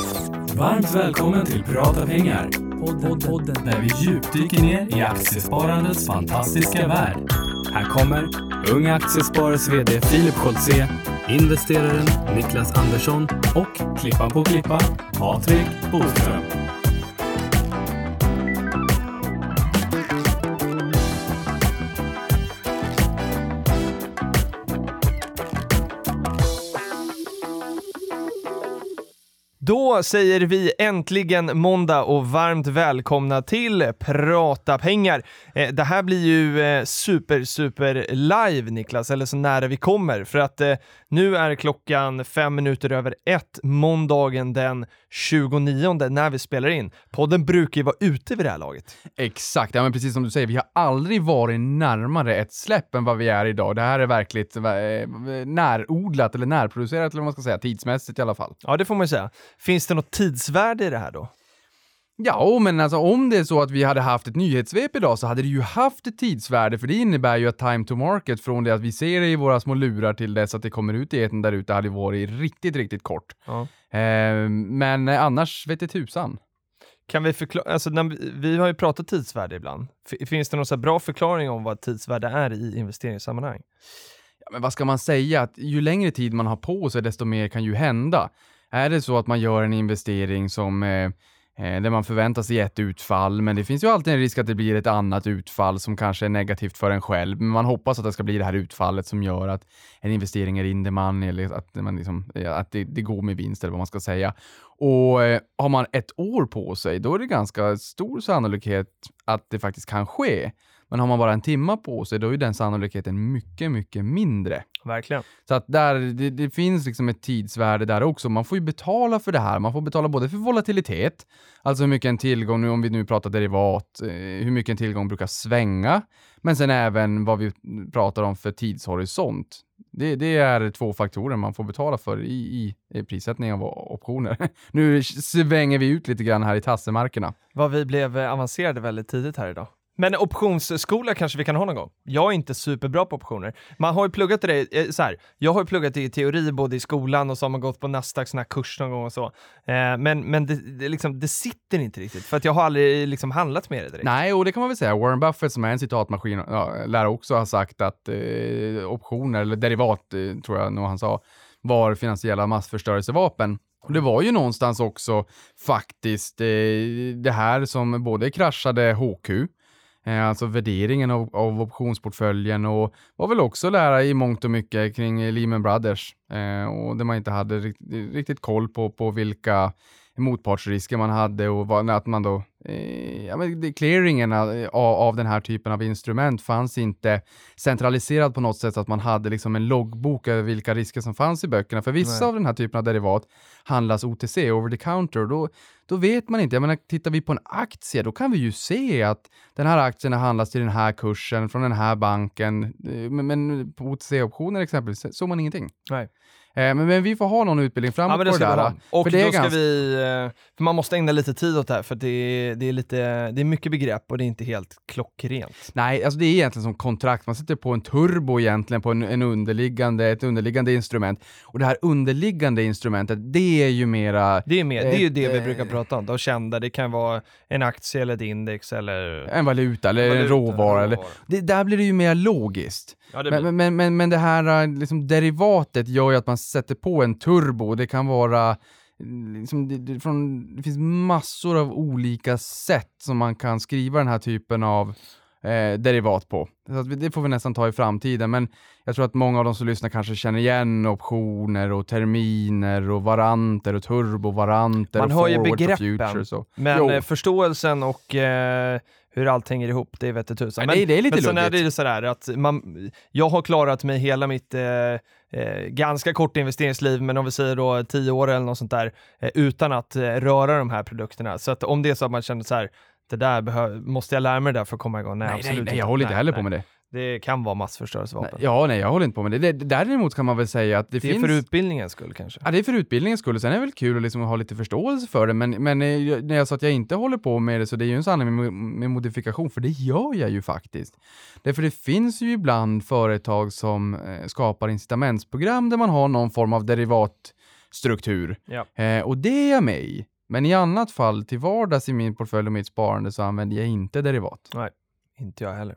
Varmt välkommen till Prata pengar. Podden, podden. Där vi djupdyker ner i aktiesparandets fantastiska värld. Här kommer Unga Aktiesparares VD Filip Scholtze, investeraren Niklas Andersson och klippan på klippan Patrik Boström. Då säger vi äntligen måndag och varmt välkomna till Prata pengar. Eh, det här blir ju eh, super, super live Niklas, eller så nära vi kommer, för att eh, nu är klockan fem minuter över ett måndagen den 29 när vi spelar in. Podden brukar ju vara ute vid det här laget. Exakt, ja men precis som du säger, vi har aldrig varit närmare ett släpp än vad vi är idag. Det här är verkligt eh, närodlat eller närproducerat eller vad man ska säga, tidsmässigt i alla fall. Ja, det får man ju säga. Finns det något tidsvärde i det här då? Ja, men alltså om det är så att vi hade haft ett nyhetssvep idag så hade det ju haft ett tidsvärde, för det innebär ju att time to market från det att vi ser det i våra små lurar till dess att det kommer ut i eten där ute hade varit riktigt, riktigt kort. Ja. Eh, men annars vet det tusan. Kan vi förklara, alltså när vi, vi har ju pratat tidsvärde ibland. F finns det någon så bra förklaring om vad tidsvärde är i investeringssammanhang? Ja, men vad ska man säga? Att ju längre tid man har på sig, desto mer kan ju hända. Är det så att man gör en investering som eh, eh, Eh, där man förväntar sig ett utfall, men det finns ju alltid en risk att det blir ett annat utfall som kanske är negativt för en själv. Men man hoppas att det ska bli det här utfallet som gör att en investering är in the money eller att, man liksom, eh, att det, det går med vinst eller vad man ska säga. Och eh, har man ett år på sig, då är det ganska stor sannolikhet att det faktiskt kan ske. Men har man bara en timma på sig, då är den sannolikheten mycket, mycket mindre. Verkligen. Så att där, det, det, finns liksom ett tidsvärde där också. Man får ju betala för det här. Man får betala både för volatilitet, alltså hur mycket en tillgång, nu om vi nu pratar derivat, eh, hur mycket en tillgång brukar svänga, men sen även vad vi pratar om för tidshorisont. Det, det är två faktorer man får betala för i, i prissättning av optioner. nu svänger vi ut lite grann här i tassemarkerna. Vad vi blev avancerade väldigt tidigt här idag. Men optionsskola kanske vi kan ha någon gång. Jag är inte superbra på optioner. Man har ju pluggat det, eh, så här, jag har ju pluggat det i teori både i skolan och så har man gått på Nasdaqs här kurs någon gång och så. Eh, men men det, det, liksom, det sitter inte riktigt, för att jag har aldrig liksom handlat med det direkt. Nej, och det kan man väl säga. Warren Buffett som är en citatmaskin ja, lär också ha sagt att eh, optioner, eller derivat eh, tror jag nog han sa, var finansiella massförstörelsevapen. Och det var ju någonstans också faktiskt eh, det här som både kraschade HQ, alltså värderingen av, av optionsportföljen och var väl också lära i mångt och mycket kring Lehman Brothers eh, och där man inte hade riktigt, riktigt koll på, på vilka motpartsrisker man hade och vad, att man då, eh, ja, men clearingen av, av, den här typen av instrument fanns inte centraliserad på något sätt så att man hade liksom en loggbok över vilka risker som fanns i böckerna. För vissa Nej. av den här typen av derivat handlas OTC, over the counter, och då, då vet man inte. Jag menar, tittar vi på en aktie, då kan vi ju se att den här aktien har handlats till den här kursen från den här banken. Eh, men, men på OTC-optioner exempelvis såg man ingenting. Nej. Eh, men, men, vi får ha någon utbildning framåt ja, det på det där. Och för det då ska ganska... vi, eh, för man måste ägna lite tid åt det här, för det är, det är, lite, det är mycket begrepp och det är inte helt klockrent. Nej, alltså det är egentligen som kontrakt. Man sätter på en turbo egentligen på en, en underliggande, ett underliggande instrument. Och det här underliggande instrumentet, det är ju mera... Det är, mer, ett, det är ju det vi brukar prata om, de kända. Det kan vara en aktie eller ett index eller... En valuta eller valuta, en råvara. Eller, det, där blir det ju mer logiskt. Ja, det men, men, men, men det här liksom, derivatet gör ju att man sätter på en turbo. Det kan vara Liksom, det, det, från, det finns massor av olika sätt som man kan skriva den här typen av eh, derivat på. Så det får vi nästan ta i framtiden, men jag tror att många av de som lyssnar kanske känner igen optioner och terminer och varanter och turbovaranter Man och hör ju begreppen, och, men jo. Eh, förståelsen och eh, hur allt hänger ihop, det vet tusan. Men, det, det är lite men sen är det sådär att man, jag har klarat mig hela mitt eh, eh, ganska korta investeringsliv, men om vi säger då tio år eller något sånt där, eh, utan att eh, röra de här produkterna. Så att om det är så att man känner så här, det där måste jag lära mig det där för att komma igång? Nej, nej absolut nej, nej jag håller inte heller på med det. Det kan vara massförstörelsevapen. Nej, ja, nej, jag håller inte på med det. det. Däremot kan man väl säga att det, det finns... Det är för utbildningens skull kanske? Ja, det är för utbildningens skull. Sen är det väl kul att liksom ha lite förståelse för det, men, men eh, när jag sa att jag inte håller på med det, så det är ju en sanning med, med modifikation, för det gör jag ju faktiskt. Därför det finns ju ibland företag som eh, skapar incitamentsprogram där man har någon form av derivat struktur. Ja. Eh, och det är jag med i. Men i annat fall, till vardags i min portfölj och mitt sparande så använder jag inte derivat. Inte jag heller.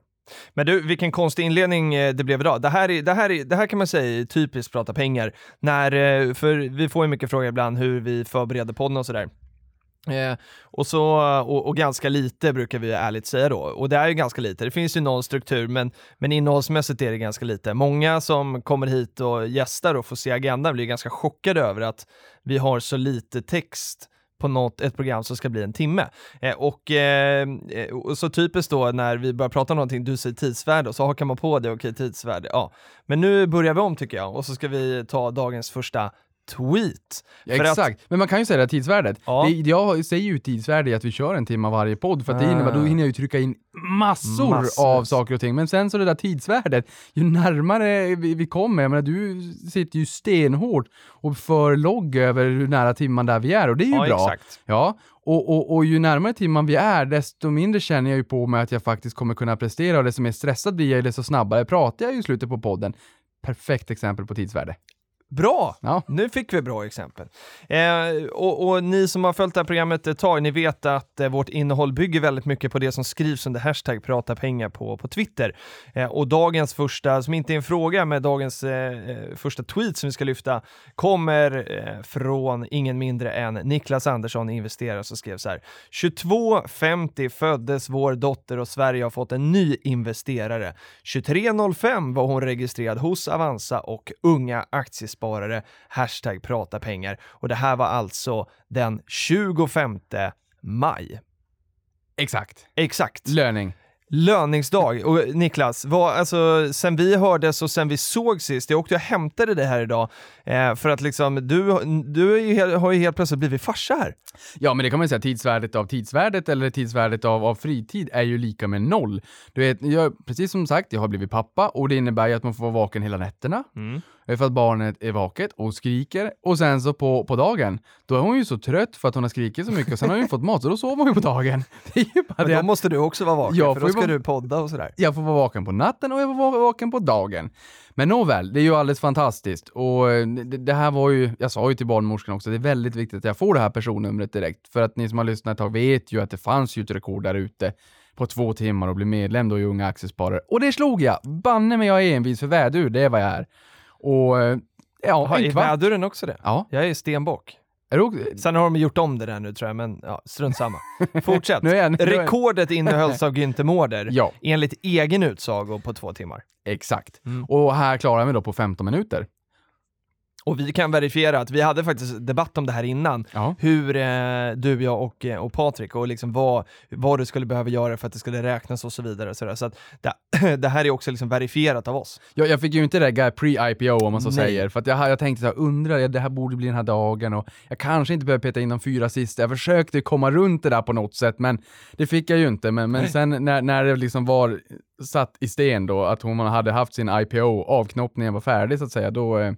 Men du, vilken konstig inledning eh, det blev idag. Det här, är, det här, är, det här kan man säga är typiskt prata pengar. När, eh, för vi får ju mycket frågor ibland hur vi förbereder podden och sådär. Eh, och, så, och, och ganska lite brukar vi ärligt säga då. Och det är ju ganska lite. Det finns ju någon struktur, men, men innehållsmässigt är det ganska lite. Många som kommer hit och gästar och får se agendan blir ganska chockade över att vi har så lite text på något, ett program som ska bli en timme. Eh, och, eh, eh, och så typiskt då när vi börjar prata om någonting, du säger tidsvärde och så hakar man på det, okej tidsvärde, ja. Men nu börjar vi om tycker jag och så ska vi ta dagens första tweet. Ja, För att- exakt, men man kan ju säga det här tidsvärdet. Ja. Det, jag säger ju tidsvärde i att vi kör en timme varje podd, för att det innebär, då Ah. hinner jag ju trycka in massor, Massor. av saker och ting. Men sen så det där tidsvärdet, ju närmare vi, vi kommer, jag menar du sitter ju stenhårt och för logg över hur nära timman där vi är och det är ju Ja, bra. exakt. Ja, och, och, och ju närmare timman vi är, desto mindre känner jag ju på mig att jag faktiskt kommer kunna prestera och desto mer stressad blir jag, desto snabbare pratar jag ju i slutet på podden. Perfekt exempel på tidsvärde. Bra! Ja. Nu fick vi bra exempel. Eh, och, och ni som har följt det här programmet ett tag, ni vet att eh, vårt innehåll bygger väldigt mycket på det som skrivs under hashtag prata pengar på, på Twitter. Eh, och dagens första, som inte är en fråga, men dagens eh, eh, första tweet som vi ska lyfta kommer eh, från ingen mindre än Niklas Andersson, investerare, som skrev så här. 22.50 föddes vår dotter och Sverige har fått en ny investerare. 23.05 var hon registrerad hos Avanza och unga aktiesparare, hashtag prata pengar. Och det här var alltså den 25 maj. Exakt. Exakt. Löning. Löningsdag. Och Niklas, vad, alltså, sen vi hördes och sen vi såg sist, jag åkte och hämtade dig här idag, eh, för att liksom, du, du ju, har ju helt plötsligt blivit farsa här. Ja, men det kan man ju säga, tidsvärdet av tidsvärdet eller tidsvärdet av, av fritid är ju lika med noll. Du vet, jag, precis som sagt, jag har blivit pappa och det innebär ju att man får vara vaken hela nätterna. eh, För att barnet är vaket och skriker. Och sen så på, på dagen, då är hon ju så trött för att hon har skrikit så mycket och sen har hon ju fått mat, så då sover hon ju på dagen. Det är bara Men då måste du också vara vaken, Jag för får då ju ska vara- du podda och sådär. jag får vara vaken på natten och jag får vara vaken på dagen. Men nåväl, det är ju alldeles fantastiskt. Och eh, det, det här var ju, jag sa ju till barnmorskan också, det är väldigt viktigt att jag får det här personnumret direkt. För att ni som har lyssnat ett tag vet ju att det fanns ju ett rekord där ute på två timmar och bli medlem då i Unga Aktiesparare. Och det slog jag! Banne mig jag är envis för vädur, det är vad jag är. Och eh, ja, Har, är en kvart. väduren också det? Ja, Jag är stenbock. är också? Sen har de gjort om det där nu tror jag, men ja, strunt samma. Fortsätt. Nu är jag- nu är Rekordet innehölls av Günther Mårder, Ja. enligt egen utsago på två timmar. Exakt. Mm. Och här klarar mig då på 15 minuter. Och vi kan verifiera att vi hade faktiskt debatt om det här innan, Ja. hur eh, du, jag och, eh, och Patrik och liksom vad, vad du skulle behöva göra för att det skulle räknas och så vidare. Så, så att det, det här är också liksom verifierat av oss. Jag, jag fick ju inte regga pre-IPO om man så Nej. säger, för att jag, jag tänkte så här, undrar, det här borde bli den här dagen och jag kanske inte behöver peta in de fyra sista. Jag försökte komma runt det där på något sätt, men det fick jag ju inte. Men, men Nej. sen när, när det liksom var satt i sten då, att hon hade haft sin IPO, avknoppningen var färdig så att säga, då, eh,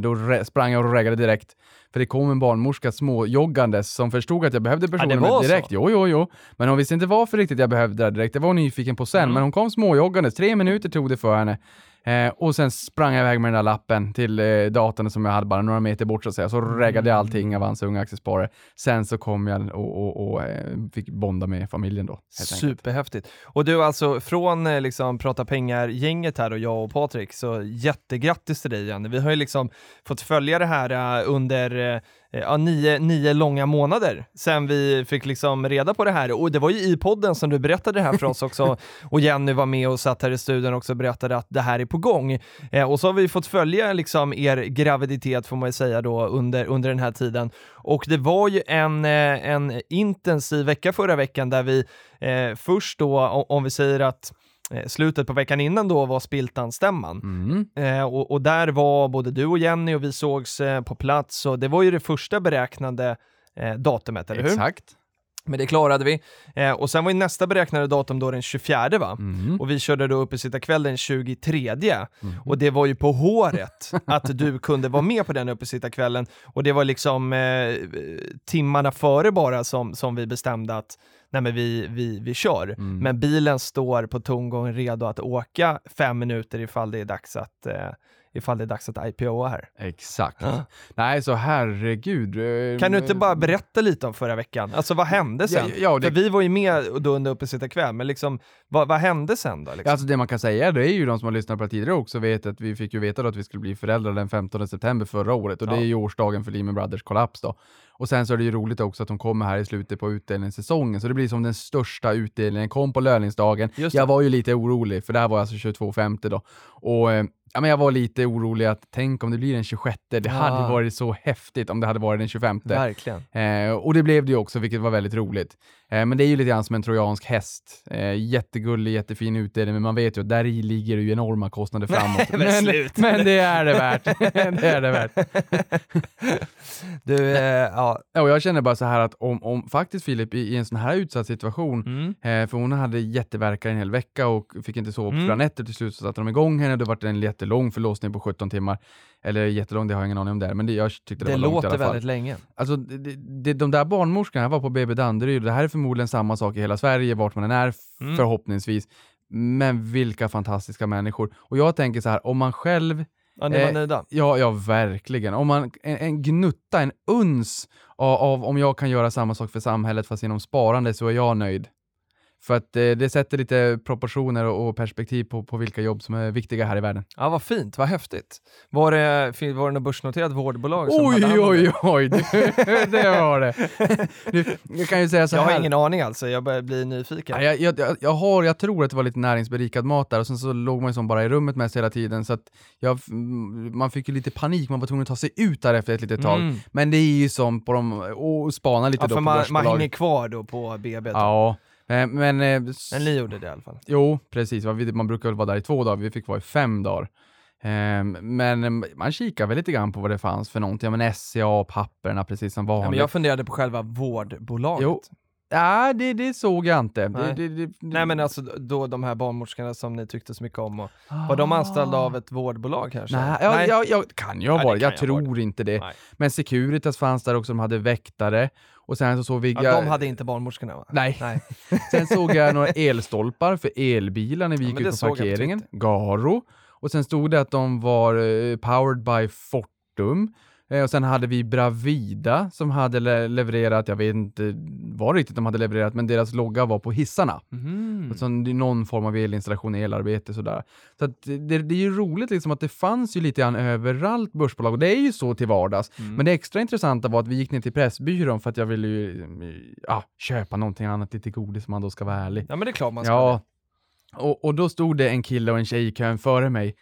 då re- sprang jag och reggade direkt. För det kom en barnmorska småjoggandes som förstod att jag behövde personen så? direkt. Jo, jo, jo. Men hon visste inte varför riktigt jag behövde det direkt. Jag var nyfiken på sen, Mm. men hon kom småjoggandes. Tre minuter tog det för henne. Eh, och sen sprang jag iväg med den där lappen till eh, datorn som jag hade bara några meter bort så att säga. Så reggade jag allting av hans unga aktiesparare. Sen så kom jag och, och, och eh, fick bonda med familjen då. helt enkelt. Superhäftigt. Och du alltså, från eh, liksom Prata Pengar-gänget här och jag och Patrik, så jättegrattis till dig Jenny. Vi har ju liksom fått följa det här eh, under eh, ja, nio, nio långa månader sen vi fick liksom reda på det här. Och det var ju i podden som du berättade det här för oss också. och Jenny var med och satt här i studion också och berättade att det här är på gång. Eh, och så har vi fått följa liksom er graviditet får man ju säga då under, under den här tiden. Och det var ju en, eh, en intensiv vecka förra veckan där vi eh, först då, om vi säger att eh, slutet på veckan innan då var Spiltan-stämman. Mm. Eh, och, och där var både du och Jenny och vi sågs eh, på plats och det var ju det första beräknade eh, datumet, eller hur? Exakt. Men det klarade vi. Eh, och sen var ju nästa beräknade datum då den 24 va? Mm. Och vi körde då uppesittarkväll den 23 Mm. och det var ju på håret att du kunde vara med på den uppesittarkvällen och det var liksom eh, timmarna före bara som, som vi bestämde att nej men vi, vi, vi kör. Mm. Men bilen står på tomgång redo att åka fem minuter ifall det är dags att, eh, ifall det är dags att IPOa här. Exakt. Ja. Nej, så herregud. eh, Kan du inte bara berätta lite om förra veckan? Alltså vad hände sen? Ja, ja, det- För vi var ju med då under Uppe sitta kväll, men liksom, vad, vad hände sen då? Liksom? Alltså det man kan säga, det är ju de som har lyssnat på det tidigare också vet att vi fick ju veta att vi skulle bli föräldrar den 15 september förra året och det är ju årsdagen för Lehman Brothers kollaps då. Och sen så är det ju roligt också att de kommer här i slutet på utdelningssäsongen, så det blir som den största utdelningen, kom på löningsdagen. Jag var ju lite orolig, för det här var alltså 22.50 då. Och eh, ja, men jag var lite orolig att tänk om det blir den 26, det Ja. hade varit så häftigt om det hade varit den 25. Verkligen. Eh, och det blev det ju också, vilket var väldigt roligt. Eh, men det är ju lite grann som en trojansk häst. Eh, jättegullig, jättefin utdelning, men man vet ju att där i ligger det ju enorma kostnader framåt. men men, sluta. men det är det värt. det är det värt. Du, eh, ja. Och jag känner bara så här att om, om faktiskt Filip i, i en sån här utsatt situation, Mm. eh, för hon hade jätteverkar en hel vecka och fick inte sova på Mm. flera nätter, till slut så satte de igång henne, det var en jättelång förlossning på 17 timmar. Eller jättelång, det har jag ingen aning om det är, men det, jag tyckte det, Det, var långt i låter alla fall. väldigt länge. Alltså, det, det, det, de där barnmorskorna var på BB Danderyd, det här är förmodligen samma sak i hela Sverige, vart man än är, Mm. förhoppningsvis. Men vilka fantastiska människor. Och jag tänker så här, om man själv, Ja, ni var Eh, nöjda? ja, ja verkligen, om man, en, en gnutta, en uns av, av om jag kan göra samma sak för samhället fast genom sparande så är jag nöjd. För att eh, det sätter lite proportioner och, perspektiv på, på vilka jobb som är viktiga här i världen. Ja, vad fint, vad häftigt. Var det, var det något börsnoterat vårdbolag som Oj, hade oj, det? oj, det, det var det. Nu, jag kan ju säga så Jag här. har ingen aning alltså, jag börjar bli nyfiken. Ja, jag, jag, jag- jag, har, jag tror att det var lite näringsberikad mat där och sen så låg man ju som bara i rummet med sig hela tiden så att jag, mm, man fick ju lite panik, man var tvungen att ta sig ut där efter ett litet tag. Mm. Men det är ju som på de, och spana lite Ja, då för på man, man hänger kvar då på BB. Ja, eh, men... eh, Men ni gjorde det i alla fall. Jo, precis. Man brukar väl vara där i två dagar, vi fick vara i fem dagar. Ehm, Men eh, man kikar väl lite grann på vad det fanns för någonting, ja men SCA och papperna precis som vanligt. Ja, men jag funderade på själva vårdbolaget. Jo, Ja, det, det såg jag inte. Nej. Det, det, Nej men alltså då de här barnmorskorna som ni tyckte så mycket om, och, var de anställda av ett vårdbolag kanske? Nej, ja, ja, ja, kan ju ha varit. Jag ha tror inte det. Nej. Men Securitas fanns där också, de hade väktare. Och sen så såg vi... Ja, de hade inte barnmorskorna va? Nej. Nej. Sen såg jag några elstolpar för elbilar när vi Ja, gick ut på parkeringen. Garo. Och sen stod det att de var eh, powered by Fortum. Eh, och sen hade vi Bravida som hade le- levererat, jag vet inte vad riktigt de hade levererat, men deras logga var på hissarna. Och det är någon form av elinstallation, elarbete sådär. Så att det, det är ju roligt liksom att det fanns ju lite grann överallt börsbolag och det är ju så till vardags. Mm. Men det extra intressanta var att vi gick ner till Pressbyrån för att jag ville ju ja, köpa någonting annat, lite godis om man då ska vara ärlig. Ja men det är klart man ska Ja. Och, och då stod det en kille och en tjej i kön före mig.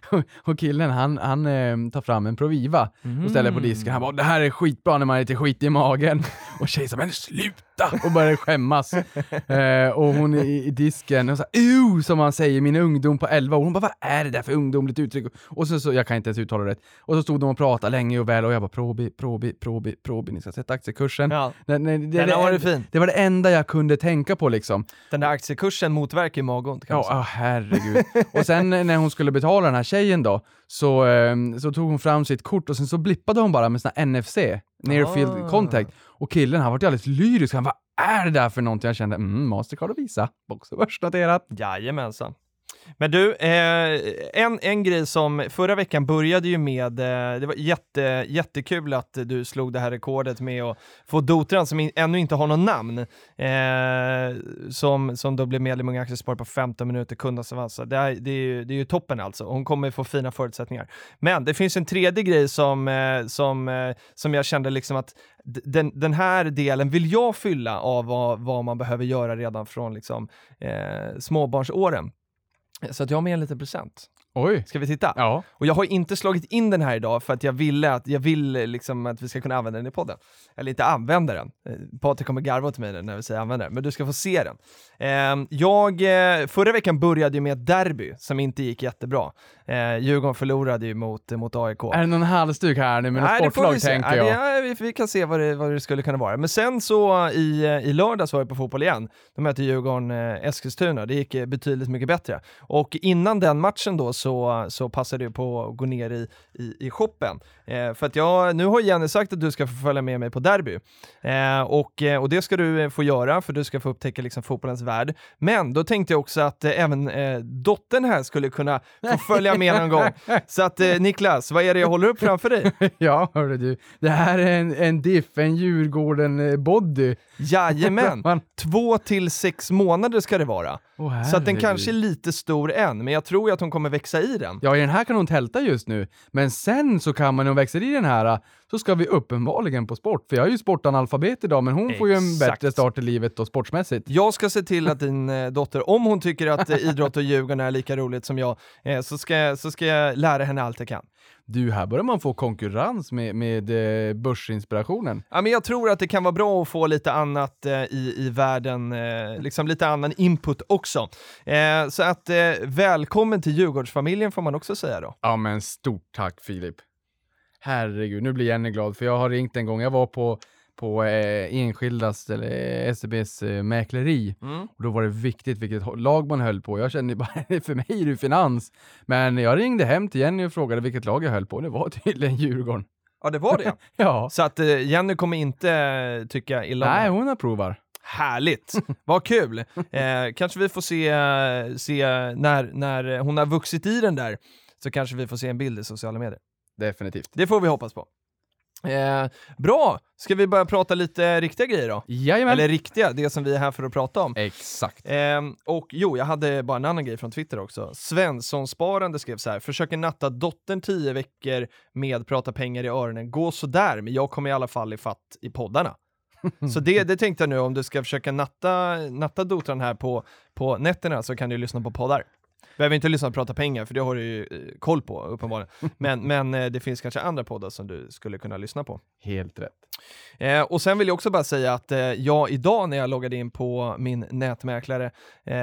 och killen han, han eh, tar fram en Proviva och ställer på disken. Han bara “det här är skitbra när man är lite skit i magen”. och tjejen sa “men sluta!” och började skämmas. eh, och hon i, i disken, och så här, “Ew!” som man säger, min ungdom på 11 år. Hon bara “vad är det där för ungdomligt uttryck?” Och så, så jag kan inte ens uttala det rätt. Och så stod de och pratade länge och väl och jag bara “probi, probi, probi, probi, ni ska sätta aktiekursen”. Ja. Nej, nej, det, Den det, varit enda- fin. det var det enda jag kunde tänka på liksom. Den där aktiekursen motverkar ju magont kan Ja, ah, herregud. och sen när hon skulle betala den här tjejen då, så, eh, så tog hon fram sitt kort och sen så blippade hon bara med sån här NFC, Near Ah. Field Contact. Och killen han vart ju alldeles lyrisk. Han vad är det där för någonting? Jag kände, mm, Mastercard och Visa, också börsnoterat. Jajamensan. Men du, eh, en, en grej som förra veckan började ju med, eh, det var jätte, jättekul att du slog det här rekordet med att få Dotran, som in, ännu inte har något namn, eh, som, som då blev medlem i Unga Aktiesparare på 15 minuter, kundas avansa. Det, är, det, är ju, det är ju toppen alltså, hon kommer få fina förutsättningar. Men det finns en tredje grej som, eh, som, eh, som jag kände liksom att den, den här delen vill jag fylla av vad, vad man behöver göra redan från liksom, eh, småbarnsåren. Så att jag har med en liten present. Oj. Ska vi titta? Ja. Och jag har inte slagit in den här idag för att jag ville att, jag vill eh, liksom att vi ska kunna använda den i podden. Eller inte använda den. Eh, Patrik kommer garva åt mig när vi säger använda den, men du ska få se den. Eh, jag, eh, förra veckan började ju med ett derby som inte gick jättebra. Djurgården förlorade ju mot, mot AIK. Är det någon halsduk här nu med Nej, sportlag tänker Nej, jag? ja, vi, kan se vad det, vad det skulle kunna vara. Men sen så i, i lördags var jag på fotboll igen. De mötte Djurgården Eskilstuna. Det gick betydligt mycket bättre. Och innan den matchen då så, så passar du på att gå ner i, i, i shoppen. Eh, för att jag, nu har Jenny sagt att du ska få följa med mig på derby. Eh, och, eh, och det ska du få göra för du ska få upptäcka liksom fotbollens värld. Men då tänkte jag också att eh, även eh, dottern här skulle kunna få följa med någon gång. Så att eh, Niklas, vad är det jag håller upp framför dig? ja, hörru du. Det här är en, en diff, en Djurgården-body. Jajamän! Två till sex månader ska det vara. Åh, Så att den kanske är lite stor än, men jag tror att hon kommer växa i den. Ja, i den här kan hon tälta just nu, men sen så kan man, när hon växer i den här, så ska vi uppenbarligen på sport. För jag är ju sportanalfabet idag, men hon får ju en Exakt. bättre start i livet och sportsmässigt. Jag ska se till att din eh, dotter, om hon tycker att eh, idrott och Djurgården är lika roligt som jag, eh, så, ska, så ska jag lära henne allt jag kan. Du, här börjar man få konkurrens med, med eh, börsinspirationen. Ja, men jag tror att det kan vara bra att få lite annat eh, i, i världen, eh, liksom lite annan input också. Eh, så att eh, välkommen till Djurgårdsfamiljen får man också säga då. Ja, men stort tack Filip. Herregud, nu blir Jenny glad, för jag har ringt en gång. Jag var på, på eh, Enskildas, eller SEBs eh, mäkleri. Och då var det viktigt vilket lag man höll på. Jag kände bara, för mig är det finans. Men jag ringde hem till Jenny och frågade vilket lag jag höll på. Det var tydligen Djurgården. Ja, det var det. Ja. Så att eh, Jenny kommer inte eh, tycka illa om Nej, hon approvar. Härligt! Vad kul! Eh, kanske vi får se, se när, när hon har vuxit i den där, så kanske vi får se en bild i sociala medier. Definitivt. Det får vi hoppas på. Eh, bra! Ska vi börja prata lite riktiga grejer då? Jajamän. Eller riktiga, det som vi är här för att prata om. Exakt. Ehm, och jo, jag hade bara en annan grej från Twitter också. Svensson-sparande skrev så här, försöker natta dottern tio veckor med prata pengar i öronen, gå sådär, men jag kommer i alla fall i fatt i poddarna. så det, det tänkte jag nu, om du ska försöka natta, natta dotran här på, på nätterna så kan du lyssna på poddar. Behöver inte lyssna på prata pengar, för det har du ju eh, koll på uppenbarligen. Men, men eh, det finns kanske andra poddar som du skulle kunna lyssna på. Helt rätt. Eh, och sen vill jag också bara säga att eh, jag idag när jag loggade in på min nätmäklare, eh,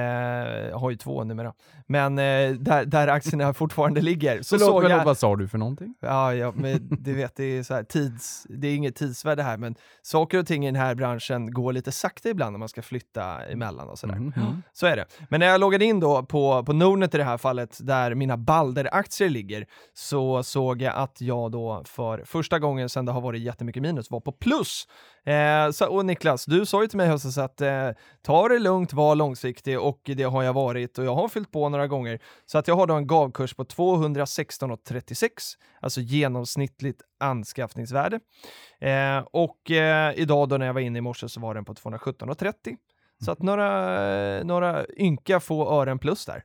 jag har ju två numera, men eh, där, där aktierna fortfarande ligger, så Förlåt, såg jag... vad sa du för någonting? Ja, ja, men du vet, det är så här tids... Det är inget tidsvärde här, men saker och ting i den här branschen går lite sakta ibland när man ska flytta emellan och sådär. Mm, mm. Så är det. Men när jag loggade in då på, på Nordnet i det här fallet, där mina Balder-aktier ligger, så såg jag att jag då för första gången sedan det har varit jättemycket minus var på plus. Eh, så, och Niklas, du sa ju till mig i höstas att eh, ta det lugnt, var långsiktig och det har jag varit och jag har fyllt på några gånger. Så att jag har då en gavkurs på 216,36, alltså genomsnittligt anskaffningsvärde. Eh, och eh, idag då när jag var inne i morse så var den på 217,30. Så att några, eh, några ynka få ören plus där.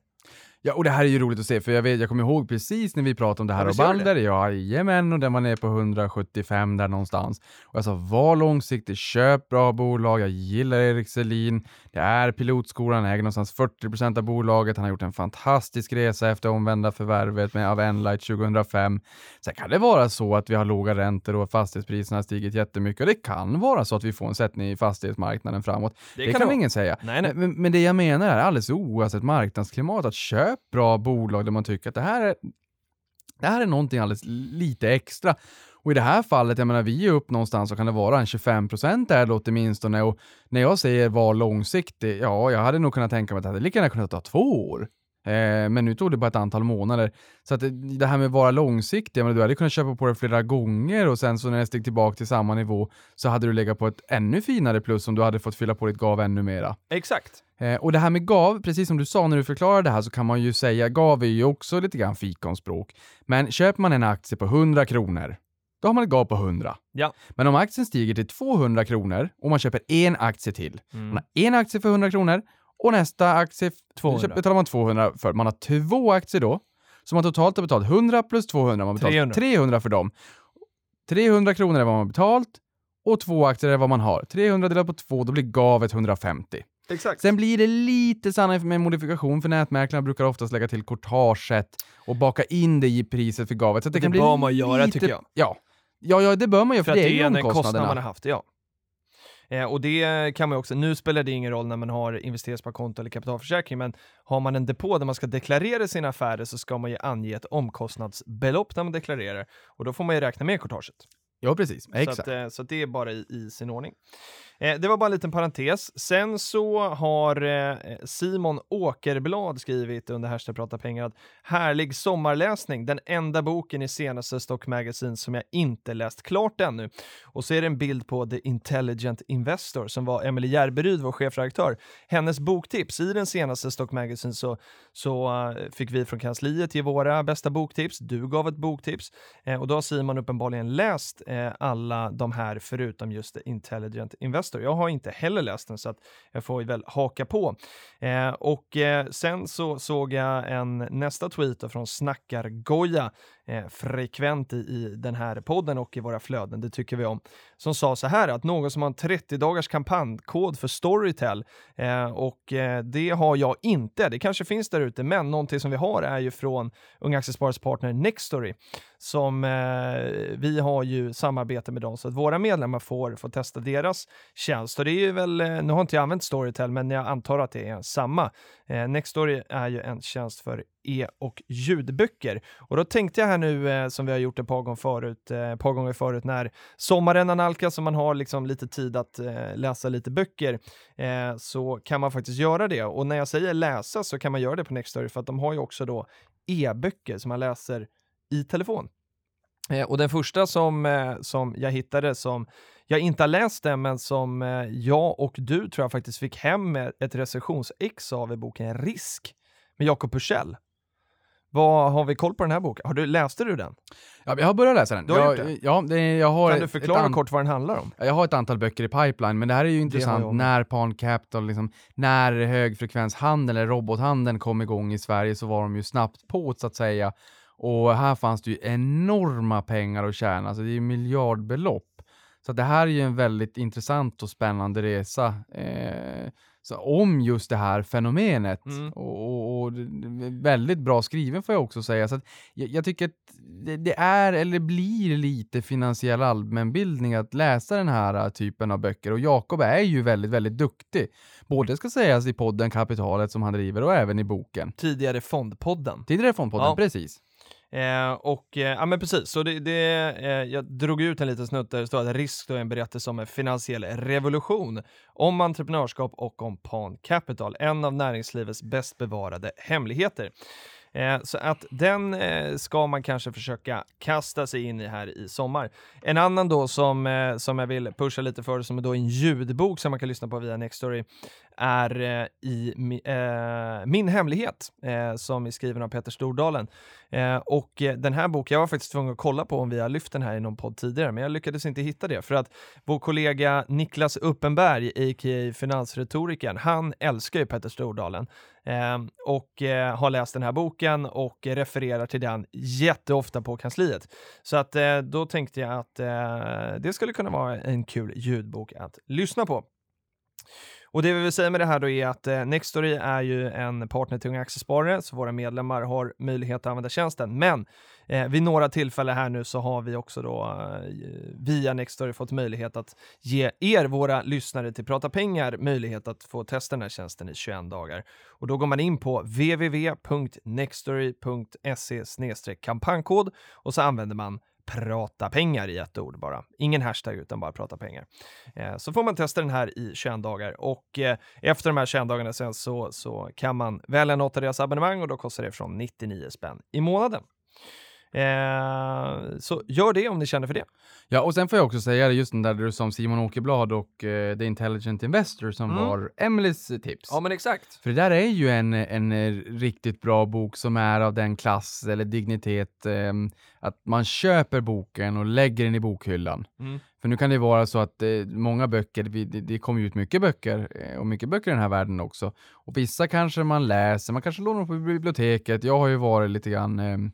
Ja, och det här är ju roligt att se, för jag, vet, jag kommer ihåg precis när vi pratade om det här och Balder. Ja, jajamän, och den var nere på 175 där någonstans. Och jag sa, var långsiktig, köp bra bolag, jag gillar Erik Selin, det är pilotskolan, han äger någonstans 40% av bolaget, han har gjort en fantastisk resa efter omvända förvärvet med av Enlight 2005. Sen kan det vara så att vi har låga räntor och fastighetspriserna har stigit jättemycket och det kan vara så att vi får en sättning i fastighetsmarknaden framåt. Det, kan kan det vara. ingen säga. Nej, nej. Men, men det jag menar är alldeles oavsett marknadsklimat, att köp bra bolag där man tycker att det här är, det här är någonting alldeles lite extra. Och i det här fallet, jag menar vi är upp någonstans så kan det vara en 25 procent där då åtminstone. Och när jag säger var långsiktig, ja, jag hade nog kunnat tänka mig att det hade lika gärna kunnat ta två år. Eh, men nu tog det bara ett antal månader. Så att det, här med att vara långsiktig, du hade kunnat köpa på det flera gånger och sen så när det steg tillbaka till samma nivå så hade du legat på ett ännu finare plus om du hade fått fylla på ditt gav ännu mera. Exakt. Eh, och det här med GAV, precis som du sa när du förklarade det här så kan man ju säga, GAV är ju också lite grann fikonspråk. Men köper man en aktie på 100 kronor, då har man ett GAV på 100. Ja. Men om aktien stiger till 200 kronor och man köper en aktie till, Mm. man har en aktie för 100 kronor och nästa aktie f- 200. köper- betalar man 200 för. Man har två aktier då, så man totalt har betalat 100 plus 200, man har betalat 300. 300, för dem. 300 kronor är vad man har betalt och två aktier är vad man har. 300 delat på två, då blir gavet 150. Exakt. Sen blir det lite sannare med modifikation, för nätmäklarna brukar oftast lägga till courtaget och baka in det i priset för gavet. Så det, Det kan bli bör man göra, lite... tycker jag. Ja. Ja, ja, det bör man göra, för för, att det är det ju är en kostnad man har haft, ja. Eh, och det kan man också, nu spelar det ingen roll när man har investeringssparkonto eller kapitalförsäkring, men har man en depå där man ska deklarera sina affärer så ska man ju ange ett omkostnadsbelopp när man deklarerar och då får man ju räkna med courtaget. Ja, precis. Så, Exakt. att, eh, så att det är bara i, i sin ordning. Eh, det var bara en liten parentes. Sen så har eh, Simon Åkerblad skrivit under hashtag prata pengar att härlig sommarläsning, den enda boken i senaste Stock Magazine som jag inte läst klart ännu. Och så är det en bild på The Intelligent Investor som var Emelie Järberyd, vår chefredaktör. Hennes boktips i den senaste Stock Magazine så, så eh, fick vi från kansliet ge våra bästa boktips. Du gav ett boktips eh, och då har Simon uppenbarligen läst eh, alla de här förutom just The Intelligent Investor. Jag har inte heller läst den så att jag får väl haka på. Eh, och eh, sen så såg jag en nästa tweet från Snackargoja eh, frekvent i, i den här podden och i våra flöden, det tycker vi om, som sa så här att någon som har en 30 dagars kampanjkod för Storytel eh, och eh, det har jag inte. Det kanske finns där ute, men någonting som vi har är ju från Unga Aktiesparares partner Nextory som eh, vi har ju samarbete med dem så att våra medlemmar får, får testa deras tjänst. Och det är ju väl, eh, nu har inte jag använt Storytel, men jag antar att det är samma. Eh, Nextory är ju en tjänst för e och ljudböcker. Och då tänkte jag här nu, eh, som vi har gjort ett par gånger förut, eh, par gånger förut, när sommaren analkas och man har liksom lite tid att eh, läsa lite böcker, eh, så kan man faktiskt göra det. Och när jag säger läsa så kan man göra det på Nextory för att de har ju också då e-böcker som man läser i telefon. Eh, och den första som, eh, som jag hittade som jag inte har läst den, men som eh, jag och du tror jag faktiskt fick hem med ett recensionsex av i boken Risk med Jakob Pursell. Vad har vi koll på den här boken? Har du, läste du den? Ja, jag har börjat läsa den. Du har jag, gjort det? Ja, det, jag har Kan du förklara kort vad den handlar om? Jag har ett antal böcker i pipeline, men det här är ju intressant när Pan Capital, liksom, när högfrekvenshandeln eller robothandeln kom igång i Sverige så var de ju snabbt på så att säga. Och här fanns det ju enorma pengar att tjäna, alltså det är ju miljardbelopp. Så det här är ju en väldigt intressant och spännande resa eh, så om just det här fenomenet. Mm. Och, och, och väldigt bra skriven får jag också säga. Så jag, jag tycker att det, det är, eller blir lite finansiell allmänbildning att läsa den här äh, typen av böcker. Och Jakob är ju väldigt, väldigt duktig. Både ska sägas i podden Kapitalet som han driver och även i boken. Tidigare Fondpodden. Tidigare Fondpodden, Ja. precis. Eh, och eh, ja, men precis, så det, det, eh, jag drog ut en liten snutt där det står att Risk då är en berättelse om en finansiell revolution, om entreprenörskap och om Pan Capital, en av näringslivets bäst bevarade hemligheter. Eh, så att den eh, ska man kanske försöka kasta sig in i här i sommar. En annan då som, eh, som jag vill pusha lite för, som är då en ljudbok som man kan lyssna på via Nextory, är eh, i eh, Min hemlighet, eh, som är skriven av Peter Stordalen. Eh, och eh, den här boken, jag var faktiskt tvungen att kolla på om vi har lyft den här i någon podd tidigare, men jag lyckades inte hitta det för att vår kollega Niklas Uppenberg, a.k.a. finansretorikern, han älskar ju Peter Stordalen eh, och eh, har läst den här boken och refererar till den jätteofta på kansliet. Så att eh, då tänkte jag att eh, det skulle kunna vara en kul ljudbok att lyssna på. Och det vi vill säga med det här då är att eh, Nextory är ju en partner till Unga Aktiesparare, så våra medlemmar har möjlighet att använda tjänsten. Men eh, vid några tillfällen här nu så har vi också då eh, via Nextory fått möjlighet att ge er, våra lyssnare till Prata Pengar, möjlighet att få testa den här tjänsten i 21 dagar. Och då går man in på www.nextory.se kampanjkod och så använder man prata pengar i ett ord bara. Ingen hashtag utan bara prata pengar. Eh, så får man testa den här i 21 dagar och eh, efter de här 21 dagarna sen så, så kan man välja något av deras abonnemang och då kostar det från 99 spänn i månaden. Eh, så gör det om ni känner för det. Ja, och sen får jag också säga det, just den där du som Simon Åkerblad och eh, The Intelligent Investor som Mm. var Emelies tips. men exakt. För det där är ju en, en eh, riktigt bra bok som är av den klass eller dignitet ehm, att man köper boken och lägger den i bokhyllan. Mm. För nu kan det vara så att eh, många böcker, vi- det, det kommer ju ut mycket böcker eh, och mycket böcker i den här världen också. Och vissa kanske man läser, man kanske lånar på biblioteket. Jag har ju varit lite grann ehm,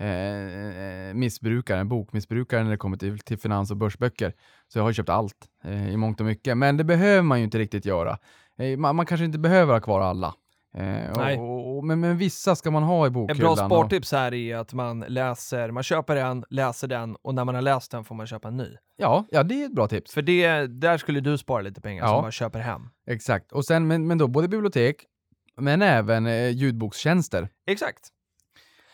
eh, missbrukaren, bokmissbrukaren när det kommer till, till finans och börsböcker. Så jag har köpt allt eh, i mångt och mycket. Men det behöver man ju inte riktigt göra. Eh, man, man kanske inte behöver ha kvar alla. Eh, Nej. och, och, men, men vissa ska man ha i En bokhyllan. bra och- spartips här är att man läser, man köper en, läser den och när man har läst den får man köpa en ny. Ja, ja, det är ett bra tips. För det, där skulle du spara lite pengar Ja. som man köper hem. Exakt. Och sen, men, men då både bibliotek, men även eh, ljudbokstjänster. Exakt.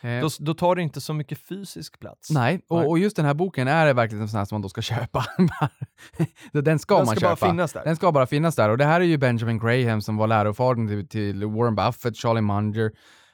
Eh, Då, då tar det inte så mycket fysisk plats. Nej, och, och just den här boken är verkligen en sån här som man då ska köpa. den ska Den man ska bara köpa. finnas där. Den ska bara finnas där. Och det här är ju Benjamin Graham som var lärofadern till, till Warren Buffett, Charlie Munger.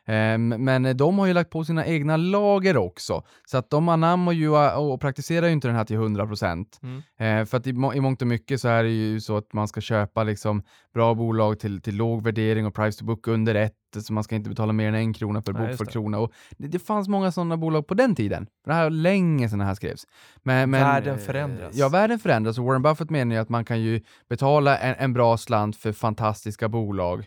Ehm, men de har ju lagt på sina egna lager också. Så att de anammar ju och praktiserar ju inte den här till 100%. Mm. Eh, för att i, må- i mångt och mycket så är det ju så att man ska köpa liksom bra bolag till, till låg värdering och price to book under ett, så man ska inte betala mer än en krona per just bokförd det. krona. Och det, det fanns många sådana bolag på den tiden. Det här var länge sedan det här skrevs. Men, men, Världen eh, förändras. Ja, världen förändras och Warren Buffett menar ju att man kan ju betala en, en bra slant för fantastiska bolag.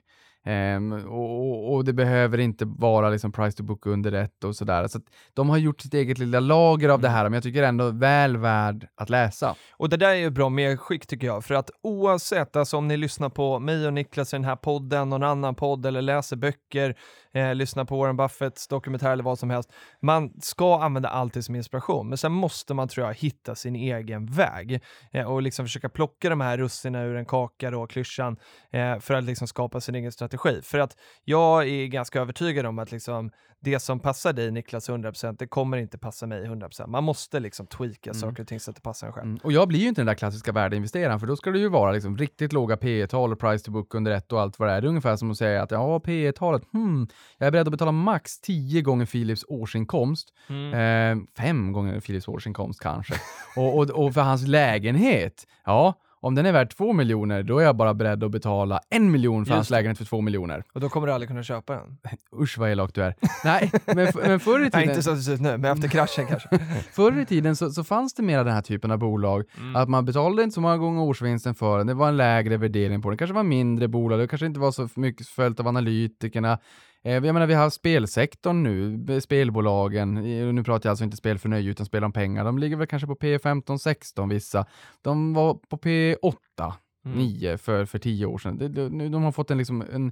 Och, och, och det behöver inte vara liksom price to book under ett och sådär. Så att de har gjort sitt eget lilla lager av det Mm. här, men jag tycker ändå väl värd att läsa. Och det där är ju bra medskick tycker jag, för att oavsett, alltså om ni lyssnar på mig och Niklas i den här podden, någon annan podd eller läser böcker, eh, lyssna på Warren Buffetts dokumentär eller vad som helst, man ska använda alltid som inspiration, men sen måste man tror jag hitta sin egen väg eh, och liksom försöka plocka de här russinen ur en kaka då, klyschan, eh, för att liksom skapa sin egen strategi. För att jag är ganska övertygad om att liksom det som passar dig Niklas 100%, det kommer inte passa mig 100%. Man måste liksom tweaka saker och ting så att det passar en själv. Mm. Och jag blir ju inte den där klassiska värdeinvesteraren, för då ska det ju vara liksom riktigt låga P tal och price to book under ett och allt vad det är. Det är ungefär som att säga att ja, P talet hmm, jag är beredd att betala max 10 gånger Philips årsinkomst. Eh, fem gånger Philips årsinkomst kanske. och, och, och för hans lägenhet, ja, om den är värd två miljoner, då är jag bara beredd att betala en miljon för Just hans det. lägenhet för två miljoner. Och då kommer du aldrig kunna köpa den. Usch vad elak du är. Nej, men, f- men förr i Nej, tiden, inte så att det ser ut nu, men efter kraschen kanske. förr i tiden så, så fanns det mera den här typen av bolag. Mm. Att man betalade inte så många gånger årsvinsten för den, det var en lägre värdering på den. Det kanske var mindre bolag, det kanske inte var så mycket följt av analytikerna. Eh, jag menar, vi har spelsektorn nu, spelbolagen, nu pratar jag alltså inte spel för nöje utan spel om pengar. De ligger väl kanske på P15, 16 vissa. De var på P8, Mm. 9 för, för 10 år sedan. Det, nu, de har fått en, liksom, en,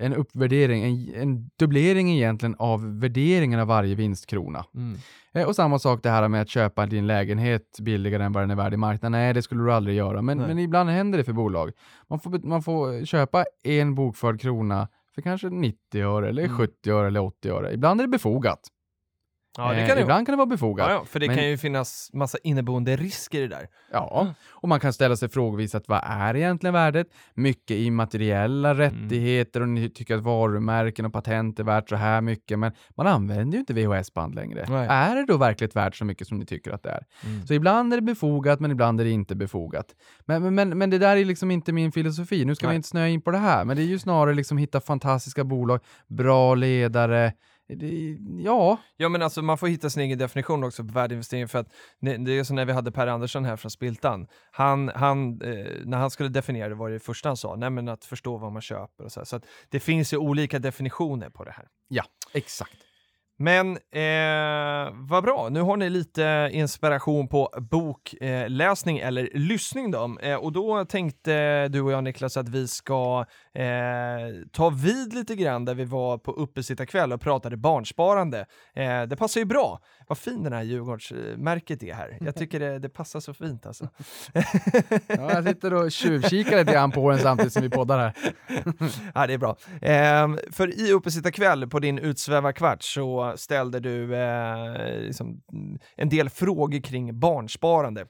en uppvärdering, en, en dubblering egentligen av värderingen av varje vinstkrona. Mm. Eh, Och samma sak det här med att köpa din lägenhet billigare än vad den är värd i marknaden. Nej, det skulle du aldrig göra. Men, Nej. men ibland händer det för bolag. Man får, man får köpa en bokförd krona för kanske 90 öre, eller Mm. 70 öre eller 80 öre. Ibland är det befogat. Ja, det Eh, kan vara. ibland kan det vara befogat. Ja, ja, för det Men- kan ju finnas massa inneboende risker i det där. Ja, och man kan ställa sig frågvis att vad är egentligen värdet? Mycket immateriella Mm. rättigheter och ni tycker att varumärken och patent är värt så här mycket, men man använder ju inte VHS-band längre. Nej. Är det då verkligt värt så mycket som ni tycker att det är? Mm. Så ibland är det befogat, men ibland är det inte befogat. Men, men- men, det där är liksom inte min filosofi. Nu ska vi Nej. inte snöa in på det här, men det är ju snarare liksom hitta fantastiska bolag, bra ledare. Det, ja, Ja men alltså man får hitta sin egen definition också på värdeinvestering för att det, är som när vi hade Per Andersson här från Spiltan. Han, han, eh, när han skulle definiera det var det första han sa, nej men att förstå vad man köper och så här. Så att det finns ju olika definitioner på det här. ja, exakt. Men eh, vad bra, nu har ni lite inspiration på bokläsning eh, eller lyssning då. Eh, och då tänkte du och jag Niklas att vi ska eh, ta vid lite grann där vi var på uppesittarkväll och pratade barnsparande. Eh, det passar ju bra. Vad fin den här Djurgårdsmärket är här. Jag tycker det, det passar så fint alltså. Ja, jag sitter och tjuvkikar lite grann på den samtidigt som vi poddar här. ja, det är bra. Ehm, för i Uppesittarkväll på din utsvävarkvart så ställde du eh, liksom, en del frågor kring barnsparande.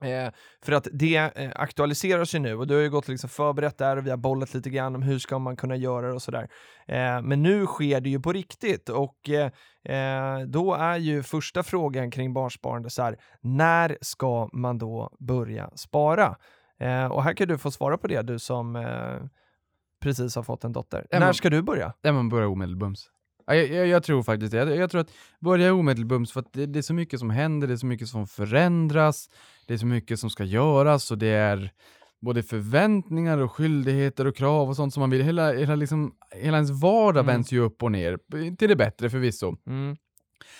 Eh, för att det eh, aktualiseras ju nu och du har ju gått liksom förberett där och vi har bollat lite grann om hur ska man kunna göra det och sådär. Eh, men nu sker det ju på riktigt och eh, eh, då är ju första frågan kring barnsparande så här, när ska man då börja spara? Eh, och här kan du få svara på det, du som precis har fått en dotter. Ja, När ska du börja? Ja, man börjar omedelbums. Ja, Jag, jag, jag tror faktiskt det. Jag, jag tror att börja omedelbums för att det, det är så mycket som händer, det är så mycket som förändras, det är så mycket som ska göras och det är både förväntningar och skyldigheter och krav och sånt som man vill. Hela, hela, liksom, hela ens vardag Mm. vänds ju upp och ner, till det bättre förvisso. Mm.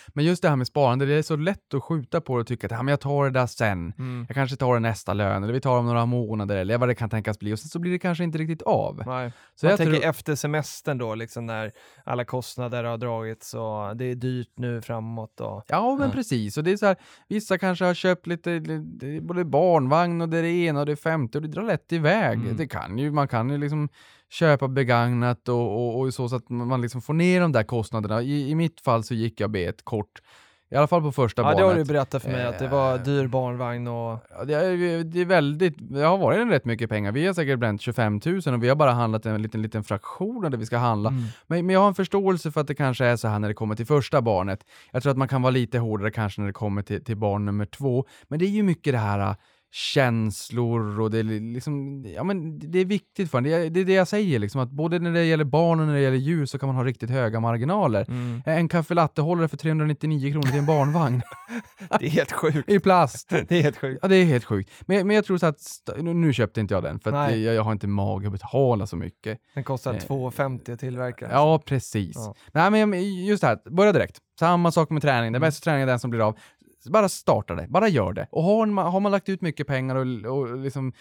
Men just det här med sparande, det är så lätt att skjuta på det och tycka att men jag tar det där sen. Mm. Jag kanske tar det nästa lön, eller vi tar om några månader, eller vad det kan tänkas bli. Och sen så blir det kanske inte riktigt av. Nej. Så man jag tänker tror, efter semestern då, liksom när alla kostnader har dragits och det är dyrt nu framåt. Och... Ja, men Ja. precis. Och det är så här, vissa kanske har köpt lite, både barnvagn och det är det ena och det femte och det drar lätt iväg. Mm. Det kan ju, man kan ju liksom köpa begagnat och, och, och så, så att man liksom får ner de där kostnaderna. I, I mitt fall så gick jag bet kort. I alla fall på första Ja, barnet. det har du berättat för mig, att det var Eh, dyr barnvagn och... Ja, det, är, det är väldigt, det har varit rätt mycket pengar. Vi har säkert bränt 25 000 och vi har bara handlat en liten, liten fraktion av det vi ska handla. Mm. Men, men jag har en förståelse för att det kanske är så här när det kommer till första barnet. Jag tror att man kan vara lite hårdare kanske när det kommer till, till barn nummer två. Men det är ju mycket det här känslor och det är liksom, ja men det är viktigt för en. Det är det, är det jag säger liksom, att både när det gäller barn och när det gäller djur så kan man ha riktigt höga marginaler. Mm. En kaffe för 399 kronor till en barnvagn Det är helt sjukt. i plast. Det är helt sjukt. Ja, det är helt sjukt. Men, men jag tror så att, nu, köpte inte jag den för att jag, jag har inte mag att betala så mycket. Den kostar Eh, 2,50 att tillverka. Ja, precis. Ja. Nej, men just det här, börja direkt. Samma sak med träning. Mm. Den bästa träningen är den som blir av. Bara starta det, bara gör det. Och har man, har man lagt ut mycket pengar och, och liksom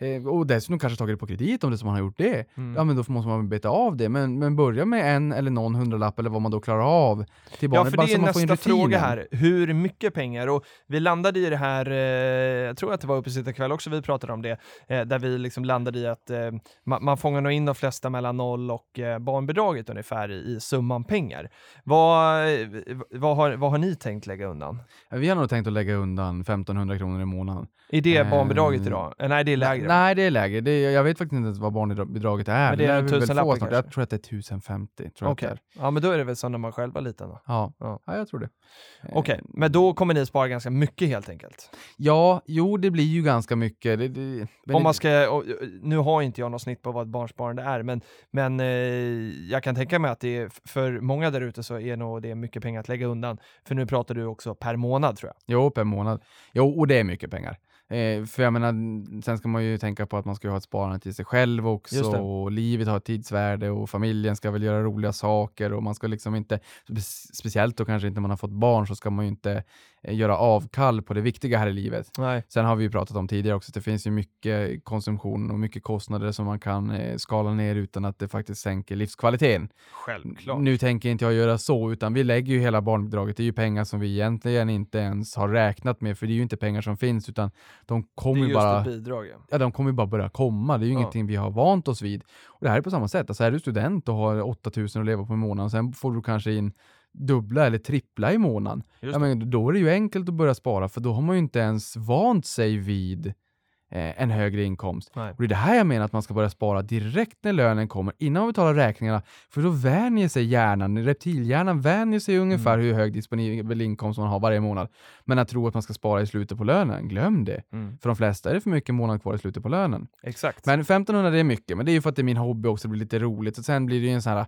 eh, och dessutom kanske tagit det på kredit om det som man har gjort det. Mm. Ja men då måste man beta av det. Men, men börja med en eller någon hundralapp eller vad man då klarar av till Ja, barnet. för bara det så är in nästa fråga här. Hur mycket pengar? Och vi landade i det här, eh, jag tror att det var uppe sitta kväll också vi pratade om det, eh, där vi liksom landade i att eh, man, man fångar nog in de flesta mellan noll och eh, barnbidraget ungefär i, i summan pengar. Vad, eh, vad, har, vad har ni tänkt lägga undan? Vi har nog tänkt att lägga undan 1500 kronor i månaden. Är det Eh, barnbidraget idag? Nej, det är lägre. Nej, det är lägre. Det är, jag vet faktiskt inte ens vad barnbidraget är. Men det är en tusenlapp snart. Jag tror att det är 1050. Tror jag Okej, är. ja men då är det väl som när man själv var liten då. Ja. Ja. Ja. jag tror det. Okej, Eh, men då kommer ni spara ganska mycket helt enkelt. Ja, jo, det blir ju ganska mycket. Det, det, Om man ska, och, och, nu har inte jag något snitt på vad ett barnsparande är, men, men eh, jag kan tänka mig att det är, för många där ute så är nog det mycket pengar att lägga undan. För nu pratar du också per månad tror jag. Jo, per månad. Jo, och det är mycket pengar. Eh, för jag menar, sen ska man ju tänka på att man ska ha ett sparande till sig själv också och livet har ett tidsvärde och familjen ska väl göra roliga saker och man ska liksom inte, spe- speciellt då kanske inte man har fått barn så ska man ju inte göra avkall på det viktiga här i livet. Nej. Sen har vi ju pratat om tidigare också att det finns ju mycket konsumtion och mycket kostnader som man kan eh, skala ner utan att det faktiskt sänker livskvaliteten. Självklart. Nu tänker inte jag göra så, utan vi lägger ju hela barnbidraget. Det är ju pengar som vi egentligen inte ens har räknat med, för det är ju inte pengar som finns, utan de kommer ju bara, bidrag. Ja. ja, de kommer bara börja komma. Det är ju Ja. ingenting vi har vant oss vid. Och det här är på samma sätt. Alltså är du student och har 8000 att leva på i månaden, sen får du kanske in dubbla eller trippla i månaden. Ja, men då är det ju enkelt att börja spara, för då har man ju inte ens vant sig vid eh, en högre inkomst. Nej. Och det är det här jag menar att man ska börja spara direkt när lönen kommer, innan man betalar räkningarna. För då vänjer sig hjärnan, reptilhjärnan vänjer sig ungefär Mm. hur hög disponibel inkomst man har varje månad. Men att tro att man ska spara i slutet på lönen, glöm det. Mm. För de flesta är det för mycket månad kvar i slutet på lönen. Exakt. Men 1500 det är mycket, men det är ju för att det är min hobby också, det blir lite roligt. Och sen blir det ju en sån här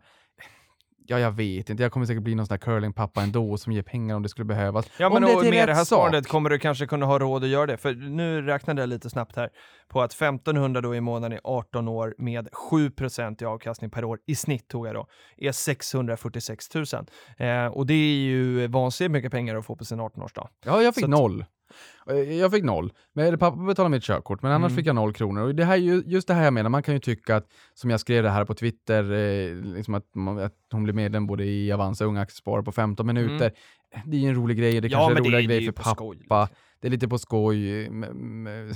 Ja, jag vet inte. Jag kommer säkert bli någon sån här curlingpappa ändå som ger pengar om det skulle behövas. Ja, Om men det och med det här sparandet kommer du kanske kunna ha råd att göra det. För nu räknade jag lite snabbt här på att 1500 då i månaden i 18 år med 7% i avkastning per år i snitt tog jag då, är 646 000. Eh, och det är ju vansinnigt mycket pengar att få på sin 18-årsdag. Ja, jag fick Så noll. Eh, Jag fick noll. Men pappa betalade mitt körkort, men annars Mm. fick jag noll kronor. Och det här, är ju- just det här jag menar, man kan ju tycka att, som jag skrev det här på Twitter, eh, liksom att, att hon blev medlem både i Avanza och Unga Aktiesparare på 15 minuter. Det är ju en rolig grej, det Mm. Ja, kanske är en är grej för pappa. skoj, liksom. Det är lite på skoj. Men, men-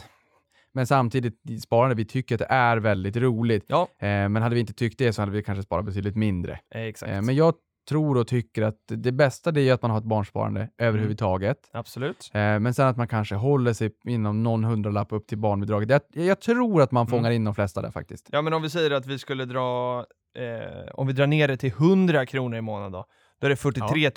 men samtidigt, sparande, vi tycker att det är väldigt roligt. Ja, Eh, men hade vi inte tyckt det så hade vi kanske sparat betydligt mindre. eh, exakt. Eh, men jag tror och tycker att det bästa det är att man har ett barnsparande överhuvudtaget. Absolut. Eh, men sen att man kanske håller sig inom någon hundralapp upp till barnbidraget. Jag, jag tror att man Mm. fångar in de flesta där faktiskt. Ja, men om vi säger att vi skulle dra, eh, om vi drar ner det till 100 kronor i månaden då, då är det 43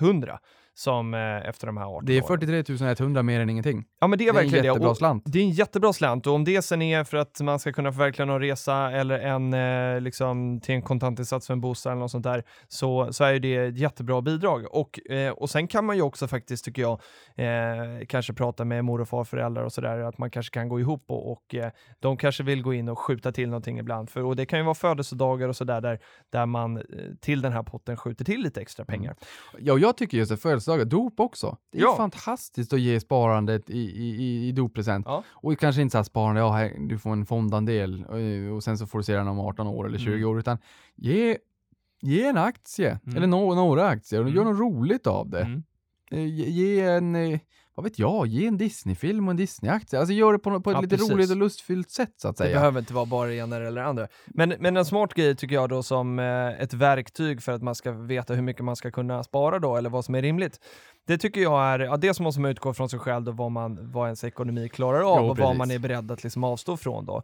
100 som eh, efter de här 18 Det är åren. 43 100 mer än ingenting. Ja, men det är Det är en verkligen det. jättebra Och slant. Det är en jättebra slant och om det sen är för att man ska kunna förverkliga någon resa eller en, eh, liksom, till en kontantinsats för en bostad eller något sånt där, så, så är det ett jättebra bidrag. Och, eh, och sen kan man ju också faktiskt, tycker jag, eh, kanske prata med mor och farföräldrar och sådär, att man kanske kan gå ihop och, och eh, de kanske vill gå in och skjuta till någonting ibland. För, och det kan ju vara födelsedagar och sådär där, där man eh, till den här potten skjuter till lite extra pengar. Ja, och jag tycker just att födelsedagar, dop också. Det är Ja. fantastiskt att ge sparandet i, i, i, doppresent. Ja. Och kanske inte så här sparande, ja, här, du får en fondandel och, och sen så får du se den om 18 år eller 20 Mm. år, utan ge, ge en aktie, Mm. eller no, några aktier, och Mm. gör något roligt av det. Mm. Eh, Ge, ge en, eh, vad vet jag, ge en Disney-film och en Disney-aktie. Alltså gör det på, på ett Ja, lite precis. roligt och lustfyllt sätt så att Det säga. behöver inte vara bara det ena eller det andra. Men, men en smart grej tycker jag då som eh, ett verktyg för att man ska veta hur mycket man ska kunna spara då, eller vad som är rimligt. Det tycker jag är, ja dels måste man utgå från sig själv då vad, man, vad ens ekonomi klarar av Jo, och vad precis. man är beredd att liksom avstå från då.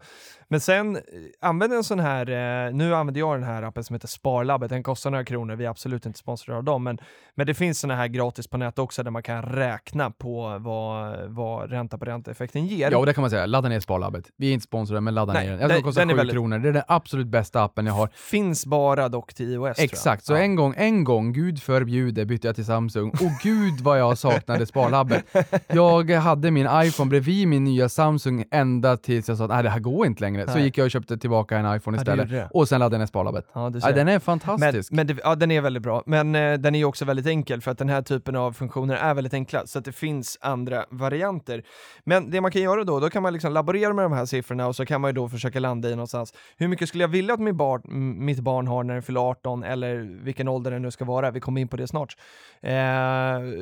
Men sen, eh, använd en sån här, eh, nu använder jag den här appen som heter Sparlabbet, den kostar några kronor, vi är absolut inte sponsrade av dem, men, men det finns såna här gratis på nätet också där man kan räkna på vad, vad ränta på ränta-effekten ger. Ja, och det kan man säga. Ladda ner Sparlabbet. Vi är inte sponsrade, men ladda Nej, ner den. Jag den- kostar den är 7 väldigt- kronor. Det är den absolut bästa appen jag har. Finns bara dock till iOS. Exakt, så Ja. en gång, en gång, gud förbjude, bytte jag till Samsung. Och gud vad jag saknade Sparlabbet. Jag hade min iPhone bredvid min nya Samsung ända tills jag sa att nej, det här går inte längre. Så Nej. gick jag och köpte tillbaka en iPhone Ja, du istället. gjorde det. och sen laddade jag ner Sparlabbet. Ja, du Ja, den är men, fantastisk. men det, ja, den är väldigt bra, men eh, den är ju också väldigt enkel för att den här typen av funktioner är väldigt enkla, så att det finns andra varianter. Men det man kan göra då, då kan man liksom laborera med de här siffrorna och så kan man ju då försöka landa i någonstans, hur mycket skulle jag vilja att min barn, m- mitt barn har när den fyller 18 eller vilken ålder den nu ska vara, vi kommer in på det snart. Eh,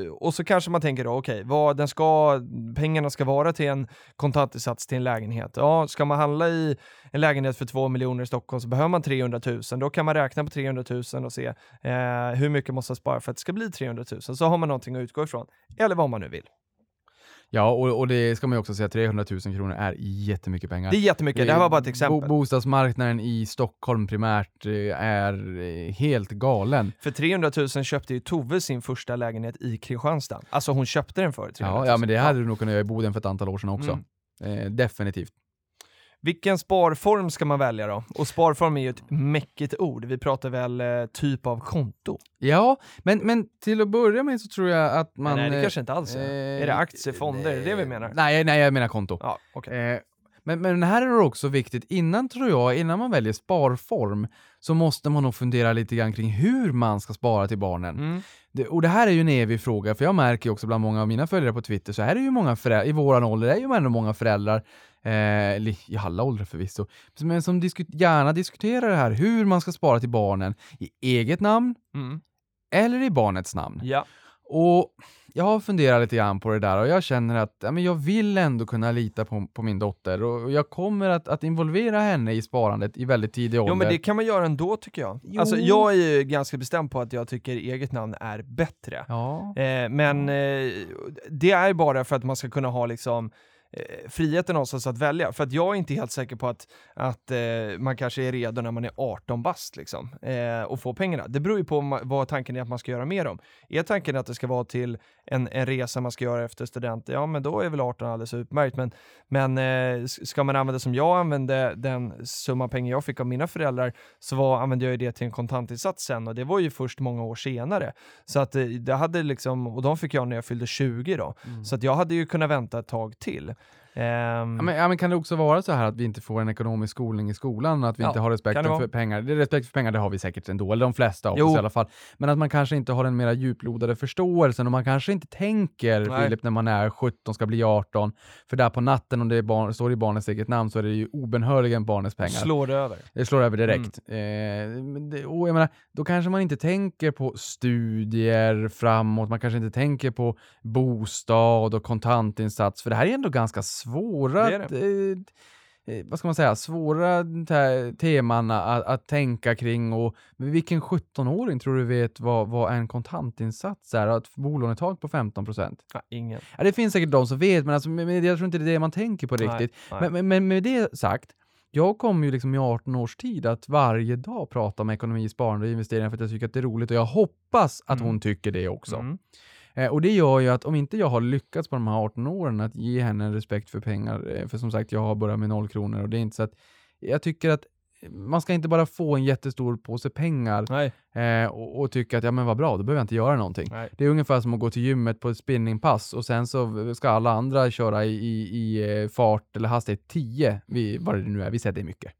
och så kanske man tänker då, okej, vad den ska, pengarna ska vara till en kontantinsats till en lägenhet. Ja, ska man handla i en lägenhet för 2 miljoner i Stockholm så behöver man 300 000. Då kan man räkna på 300 000 och se eh, hur mycket måste jag spara för att det ska bli 300 000. Så har man någonting att utgå ifrån. Eller vad man nu vill. Ja, och, och det ska man ju också säga, 300 000 kronor är jättemycket pengar. Det är jättemycket. Det här var bara ett exempel. Bo bostadsmarknaden i Stockholm primärt eh, är eh, helt galen. För 300 000 köpte ju Tove sin första lägenhet i Kristianstad. Alltså hon köpte den för 300 000. Ja, ja, men det hade du nog kunnat göra i Boden för ett antal år sedan också. Mm. Eh, definitivt. Vilken sparform ska man välja då? Och sparform är ju ett mäckigt ord. Vi pratar väl eh, typ av konto? Ja, men, men till att börja med så tror jag att man... Nej, det eh, kanske inte alls är. eh, är det aktiefonder? Är det det vi eh, menar? Nej, nej, jag menar konto. Ja, okej. Eh, men, men här är det också viktigt, innan tror jag, innan man väljer sparform, så måste man nog fundera lite grann kring hur man ska spara till barnen. Mm. Det, och det här är ju en evig fråga, för jag märker också bland många av mina följare på Twitter, så här är ju många föräldrar, i våran ålder, är ju ändå många föräldrar, eh, eller i alla åldrar förvisso, men som disku, gärna diskuterar det här, hur man ska spara till barnen i eget namn, Mm. eller i barnets namn. Ja. Och jag har funderat lite grann på det där och jag känner att ja, men jag vill ändå kunna lita på, på min dotter och jag kommer att, att involvera henne i sparandet i väldigt tidig ålder. Jo men det kan man göra ändå tycker jag. Jo. Alltså jag är ju ganska bestämd på att jag tycker eget namn är bättre. Ja. Eh, men eh, det är bara för att man ska kunna ha liksom eh, friheten någonstans att välja. För att jag är inte helt säker på att, att eh, man kanske är redo när man är 18 bast liksom, eh, och få pengarna. Det beror ju på vad tanken är att man ska göra med dem. Är tanken att det ska vara till en, en resa man ska göra efter student, ja men då är väl 18 alldeles utmärkt. Men, men eh, ska man använda som jag använde den summa pengar jag fick av mina föräldrar så var, använde jag ju det till en kontantinsats sen och det var ju först många år senare. Så att eh, det hade liksom, och de fick jag när jag fyllde 20 då. Så att jag hade ju kunnat vänta ett tag till. Ehm, Ja, men, ja, men kan det också vara så här att vi inte får en ekonomisk skolning i skolan, att vi Ja, inte har kan respekt det vara. för pengar? Det, respekt för pengar, det har vi säkert ändå, eller de flesta av oss i alla fall. Men att man kanske inte har den mera djuplodade förståelsen och man kanske inte tänker, Nej. Filip, när man är 17, ska bli 18, för där på natten om det är barn, står i barnets eget namn så är det ju obenhörligen barnets pengar. slår över. Det slår över direkt. Mm. Eh, det, och jag menar, då kanske man inte tänker på studier framåt, man kanske inte tänker på bostad och kontantinsats, för det här är ändå ganska svåra, Det är eh, eh, vad ska man säga, svåra te- teman att, att tänka kring och vilken 17-åring tror du vet vad, vad en kontantinsats är ett bolånetag på 15 procent? Ja, ingen. Ja, det finns säkert de som vet, men, alltså, jag tror inte det är det man tänker på riktigt. Nej, nej. Men, men, men med det sagt, jag kommer ju liksom i 18 års tid att varje dag prata om ekonomi, sparande och investeringar för att jag tycker att det är roligt och jag hoppas att Mm. hon tycker det också. Mm. Eh, och det gör ju att om inte jag har lyckats på de här 18 åren att ge henne en respekt för pengar, eh, för som sagt jag har börjat med noll kronor och det är inte så att jag tycker att man ska inte bara få en jättestor påse pengar eh, och, och tycka att ja men vad bra, då behöver jag inte göra någonting. nej. Det är ungefär som att gå till gymmet på ett spinningpass och sen så ska alla andra köra i, i, i eh, fart eller hastighet 10, vid, vad det nu är, vi säger det är mycket.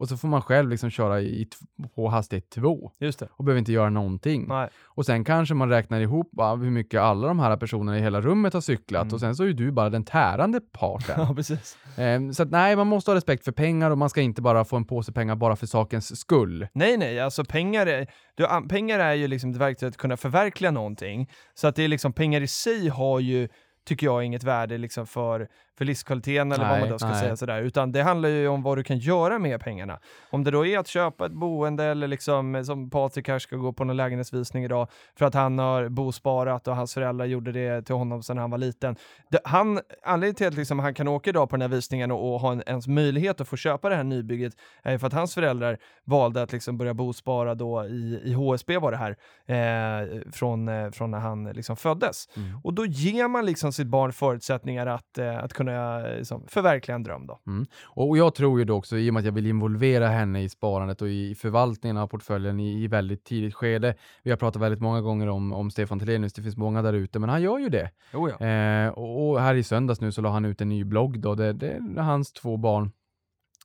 Och så får man själv liksom köra i, på hastighet 2 Just det. och behöver inte göra någonting. Nej. Och sen kanske man räknar ihop va, hur mycket alla de här personerna i hela rummet har cyklat Mm. och sen så är ju du bara den tärande parten. Ja, precis. Ehm, så att nej, man måste ha respekt för pengar och man ska inte bara få en påse pengar bara för sakens skull. Nej, nej, alltså pengar är, du, pengar är ju liksom ett verktyg att kunna förverkliga någonting. Så att det är liksom, pengar i sig har ju tycker jag inget värde liksom för, för livskvaliteten eller vad Nej, man då ska nej. säga sådär, utan det handlar ju om vad du kan göra med pengarna. Om det då är att köpa ett boende eller liksom eh, som Patrik här ska gå på någon lägenhetsvisning idag för att han har bosparat och hans föräldrar gjorde det till honom sedan han var liten. Det, han, anledningen till att liksom han kan åka idag på den här visningen och, och ha en, ens möjlighet att få köpa det här nybygget är för att hans föräldrar valde att liksom börja bospara då i, i HSB var det här, eh, från, eh, från när han liksom föddes. Mm. Och då ger man liksom sitt barn förutsättningar att, eh, att kunna eh, liksom, förverkliga en dröm. Då. Och jag tror ju då också, i och med att jag vill involvera henne i sparandet och i förvaltningen av portföljen i, i väldigt tidigt skede. Vi har pratat väldigt många gånger om, om Stefan Telenius, det finns många där ute, men han gör ju det. Jo, ja. Eh, och, och här i söndags nu så la han ut en ny blogg då, det, det, där hans två barn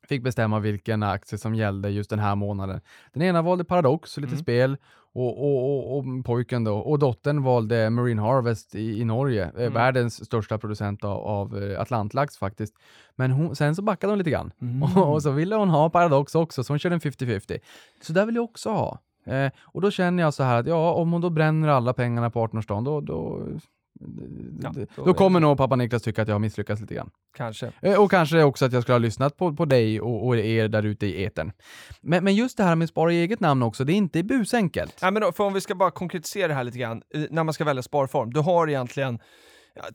fick bestämma vilken aktie som gällde just den här månaden. Den ena valde Paradox, lite Mm. spel, och, och, och, och pojken då, och dottern valde Marine Harvest i, i Norge, eh, Mm. världens största producent av, av eh, atlantlax faktiskt. Men hon, sen så backade hon lite grann. Mm. Och, och så ville hon ha Paradox också, så hon körde en 50-50. Så där vill jag också ha. Eh, och då känner jag så här att ja, om hon då bränner alla pengarna på 18-årsdagen, då, då, Ja, då, då kommer nog pappa Niklas tycka att jag har misslyckats lite grann. Kanske. Eh, Och kanske också att jag skulle ha lyssnat på, på dig och, och er där ute i etern. Men, men just det här med spara i eget namn också, det är inte busenkelt. Ja, men då, för om vi ska bara konkretisera det här lite grann, när man ska välja sparform, du har egentligen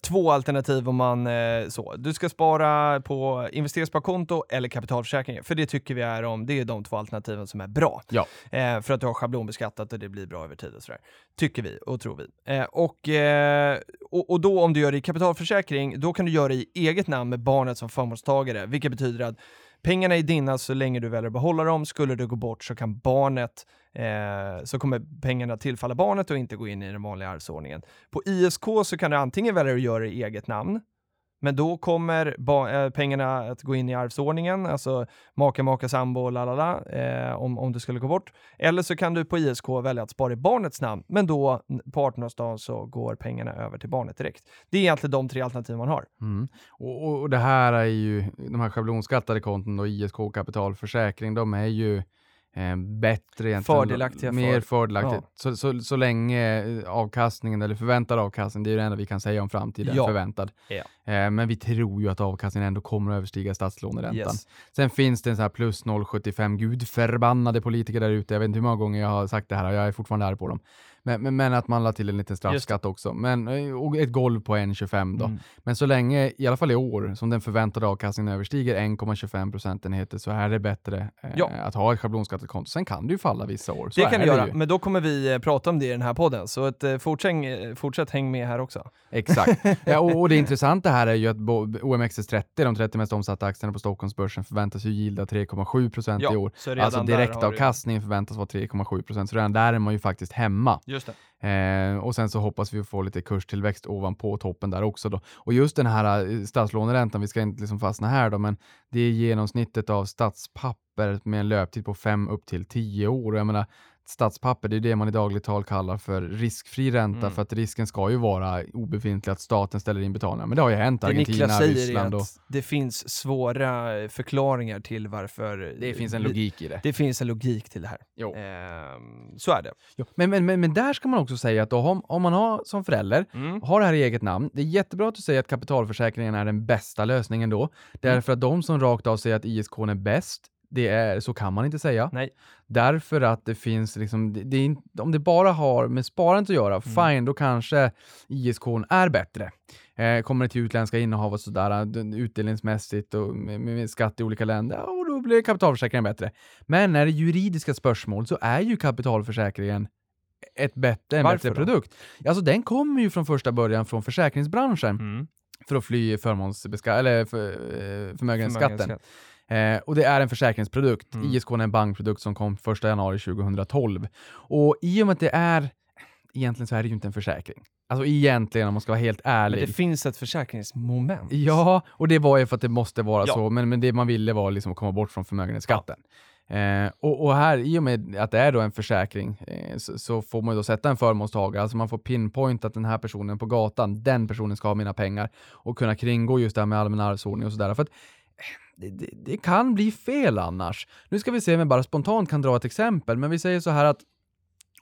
två alternativ om man eh, så. Du ska spara på investeringssparkonto eller kapitalförsäkring, för det tycker vi är om, det är de två alternativen som är bra. Ja. Eh, för att du har schablonbeskattat och det blir bra över tid och sådär. Tycker vi och tror vi. Eh, och, eh, och, och då om du gör det i kapitalförsäkring, då kan du göra det i eget namn med barnet som förmånstagare, vilket betyder att pengarna är dina så länge du väljer att behålla dem. Skulle du gå bort så kan barnet Eh, så kommer pengarna tillfalla barnet och inte gå in i den vanliga arvsordningen. På ISK så kan du antingen välja att göra det i eget namn, men då kommer ba- eh, pengarna att gå in i arvsordningen, alltså maka, maka, sambo, la, eh, om, om du skulle gå bort. Eller så kan du på ISK välja att spara i barnets namn, men då på 18-årsdagen så går pengarna över till barnet direkt. Det är egentligen de tre alternativ man har. Mm. Och, och, det här är ju, de här schablonskattade konton då, ISK kapitalförsäkring, de är ju eh, bättre egentligen. Fördelaktiga Mer för- fördelaktigt. ja. Så, så, så länge eh, avkastningen, eller förväntad avkastning, det är det enda vi kan säga om framtiden, Ja. förväntad. Ja. Eh, men vi tror ju att avkastningen ändå kommer att överstiga statslåneräntan. Yes. Sen finns det en sån här plus 0,75, gud förbannade politiker där ute. Jag vet inte hur många gånger jag har sagt det här och jag är fortfarande arg på dem. Men, men, men att man la till en liten straffskatt också. Men, eh, och ett golv på 1,25 då. Mm. Men så länge, i alla fall i år, som den förväntade avkastningen överstiger 1,25 procentenheter så är det bättre eh, Ja. att ha ett schablonskattekonto. Sen kan det ju falla vissa år. Så Det kan du göra, ju. men då kommer vi eh, prata om det i den här podden, så ett, eh, fortsätt, eh, fortsätt häng med här också. Exakt. Ja, och, och det intressanta här är ju att bo- OMXS30, de 30 mest omsatta aktierna på Stockholmsbörsen, förväntas ju gilda 3,7 procent Ja, i år. Alltså direktavkastningen förväntas vara 3,7 procent, så redan där är man ju faktiskt hemma. Just det. Eh, och sen så hoppas vi få lite kurstillväxt ovanpå toppen där också då. Och just den här eh, statslåneräntan, vi ska inte liksom fastna här då, men det är genomsnittet av statspapper med en löptid på 5 upp till 10 år. Och jag menar, statspapper, det är det man i dagligt tal kallar för riskfri ränta, Mm. för att risken ska ju vara obefintlig att staten ställer in betalningar. Men det har ju hänt Det Argentina, Niklas säger Ryssland och det finns svåra eh, förklaringar till varför... det finns en logik i det. Det finns en logik till det här. Jo. Ehm, så är det. Jo. Men, men, men, men där ska man också säga att om, om man har som förälder Mm. har det här i eget namn. Det är jättebra att du säger att kapitalförsäkringen är den bästa lösningen då. Därför att de som rakt av säger att ISK är bäst, det är, så kan man inte säga. Nej. Därför att det finns, liksom, det, det om det bara har med sparandet att göra, fine, då kanske ISK är bättre. Eh, kommer det till utländska innehav och sådär, utdelningsmässigt och med, med, med skatt i olika länder, ja, och då blir kapitalförsäkringen bättre. Men när det är juridiska spörsmål så är ju kapitalförsäkringen ett bättre, en Varför bättre då? produkt. Alltså den kommer ju från första början från försäkringsbranschen Mm. för att fly förmånsbeska- eller för, eh, förmögenhetsskatten. Förmögenhetsskatt. Eh, och det är en försäkringsprodukt. Mm. ISK är en bankprodukt som kom 1 januari 2012. Och i och med att det är, egentligen så är det ju inte en försäkring. Alltså egentligen om man ska vara helt Men ärlig. det finns ett försäkringsmoment. Ja, och det var ju för att det måste vara Ja. så, men, men det man ville var liksom att komma bort från förmögenhetsskatten. Eh, och, och här, i och med att det är då en försäkring, eh, så, så får man ju då sätta en förmånstagare, alltså man får pinpoint att den här personen på gatan, den personen ska ha mina pengar och kunna kringgå just det här med allmän arvsordning och sådär. För att det, det, det kan bli fel annars. Nu ska vi se om jag bara spontant kan dra ett exempel, men vi säger så här att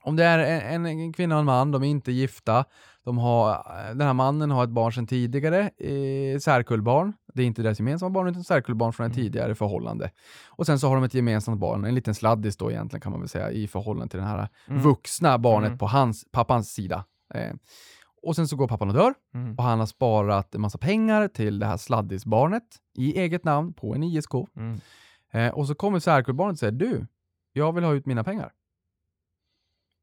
om det är en, en kvinna och en man, de är inte gifta, de har, den här mannen har ett barn sedan tidigare, eh, särkullbarn. Det är inte deras gemensamma barn, utan särkullbarn från ett Mm. tidigare förhållande. Och sen så har de ett gemensamt barn, en liten sladdis då egentligen kan man väl säga, i förhållande till den här Mm. vuxna barnet Mm. på hans, pappans sida. Eh, och sen så går pappan och dör Mm. och han har sparat en massa pengar till det här sladdisbarnet i eget namn på en ISK. Mm. Eh, och så kommer särkullbarnet och säger du, jag vill ha ut mina pengar.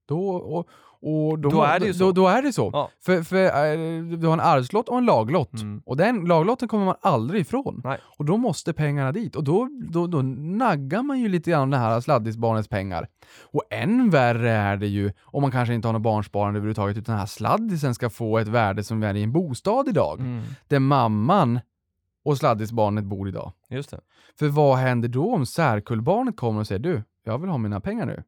Då, och, och då, Då är det ju så. Då, då är det så. Ja. För, för eh, du har en arvslott och en laglott. Mm. Och den laglotten kommer man aldrig ifrån. Nej. Och då måste pengarna dit. Och då, då, då naggar man ju lite grann det här sladdisbarnets pengar. Och än värre är det ju om man kanske inte har något barnsparande överhuvudtaget, utan den här sladdisen ska få ett värde som är i en bostad idag. Mm. Där mamman och sladdisbarnet bor idag. Just det. För vad händer då om särkullbarnet kommer och säger du, jag vill ha mina pengar nu.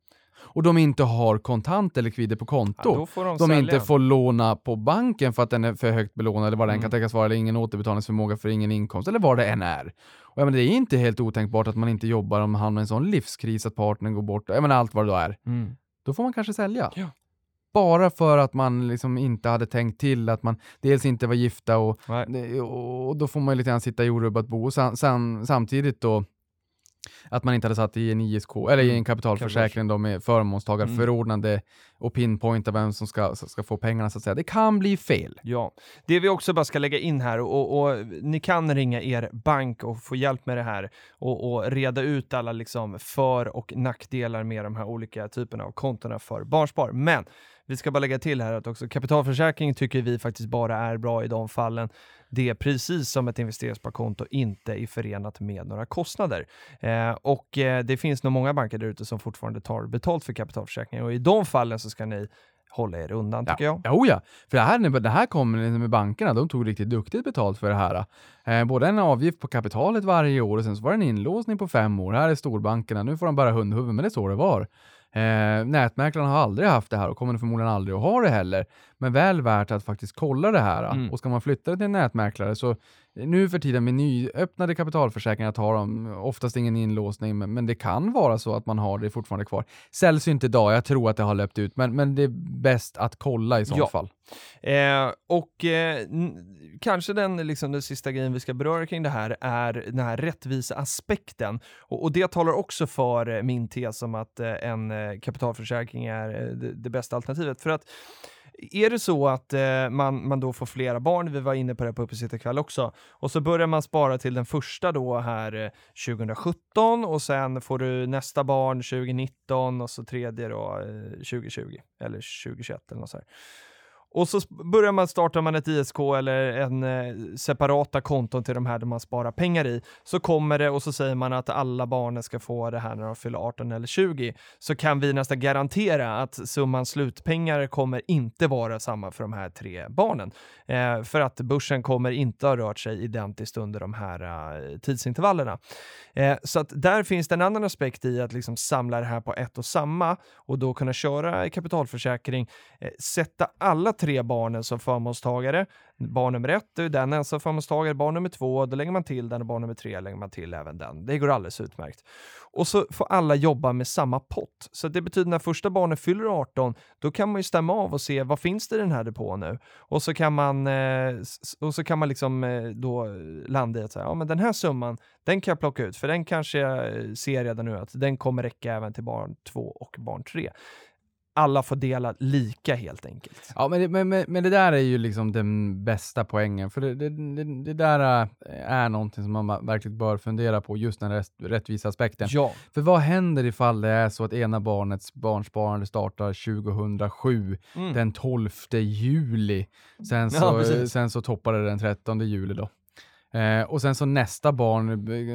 Och de inte har kontant eller kvidder på konto. Ja, de, de inte får låna på banken för att den är för högt belånad eller vad den Mm. kan tänkas vara, eller ingen återbetalningsförmåga för ingen inkomst, eller vad det än är. Och jag menar, det är inte helt otänkbart att man inte jobbar om man hamnar i en sån livskris att partnern går bort, jag menar allt vad det då är. Mm. Då får man kanske sälja. Ja. Bara för att man liksom inte hade tänkt till att man dels inte var gifta och och då får man lite grann sitta i orubbat bo. Och sam, sam, samtidigt då att man inte hade satt i en ISK, eller i en Mm, kapitalförsäkring då med förmånstagarförordnande och pinpointa vem som ska, ska få pengarna så att säga. Det kan bli fel. Ja, det vi också bara ska lägga in här och, och ni kan ringa er bank och få hjälp med det här och, och reda ut alla liksom för och nackdelar med de här olika typerna av kontona för barnspar. Men vi ska bara lägga till här att också kapitalförsäkring tycker vi faktiskt bara är bra i de fallen det är precis som ett investeringssparkonto inte är förenat med några kostnader. Eh, och eh, det finns nog många banker där ute som fortfarande tar betalt för kapitalförsäkringar och i de fallen så ska ni hålla er undan tycker jag. Ja, oh ja. För det här, det här kom med bankerna, de tog riktigt duktigt betalt för det här. Eh, både en avgift på kapitalet varje år och sen så var det en inlåsning på fem år. Här är storbankerna, nu får de bara hundhuvud, men det är så det var. Eh, nätmäklarna har aldrig haft det här och kommer förmodligen aldrig att ha det heller. Men väl värt att faktiskt kolla det här. Mm. Och ska man flytta det till en nätmäklare så nu för tiden med nyöppnade kapitalförsäkringar tar de oftast ingen inlåsning, men, men det kan vara så att man har det fortfarande kvar. Säljs ju inte idag, jag tror att det har löpt ut, men, men det är bäst att kolla i så Ja. fall. Eh, och eh, kanske den, liksom, den sista grejen vi ska beröra kring det här är den här rättvisa aspekten. Och, och det talar också för eh, min tes om att eh, en eh, kapitalförsäkring är eh, det, det bästa alternativet. För att är det så att eh, man, man då får flera barn, vi var inne på det på Uppesittarkväll också, och så börjar man spara till den första då här eh, 2017 och sen får du nästa barn 2019 och så tredje då eh, 2020 eller 2021 eller något så. Och så börjar man, startar man ett ISK eller en eh, separata konton till de här där man sparar pengar i. Så kommer det och så säger man att alla barnen ska få det här när de fyller 18 eller 20. Så kan vi nästan garantera att summan slutpengar kommer inte vara samma för de här tre barnen. Eh, för att börsen kommer inte ha rört sig identiskt under de här eh, tidsintervallerna. Eh, så att där finns det en annan aspekt i att liksom samla det här på ett och samma och då kunna köra kapitalförsäkring, eh, sätta alla tre barnen som förmånstagare. Barn nummer ett, det är den ensam förmånstagare. Barn nummer två, då lägger man till den och barn nummer tre lägger man till även den. Det går alldeles utmärkt. Och så får alla jobba med samma pott. Så det betyder när första barnet fyller 18, då kan man ju stämma av och se vad finns det i den här depån nu? Och så kan man, eh, och så kan man liksom eh, då landa i att säga, ja men den här summan, den kan jag plocka ut, för den kanske jag eh, ser redan nu att den kommer räcka även till barn två och barn tre. Alla får dela lika helt enkelt. Ja, men det, men, men, det där är ju liksom den bästa poängen, för det, det, det, det där äh, är någonting som man verkligen bör fundera på, just den rätt, rättvisa aspekten. Ja, För vad händer ifall det är så att ena barnets barnsparande startar 2007, mm. den 12 juli, sen Ja, så, precis. sen så toppar det den 13 juli då. Eh, och sen så nästa barn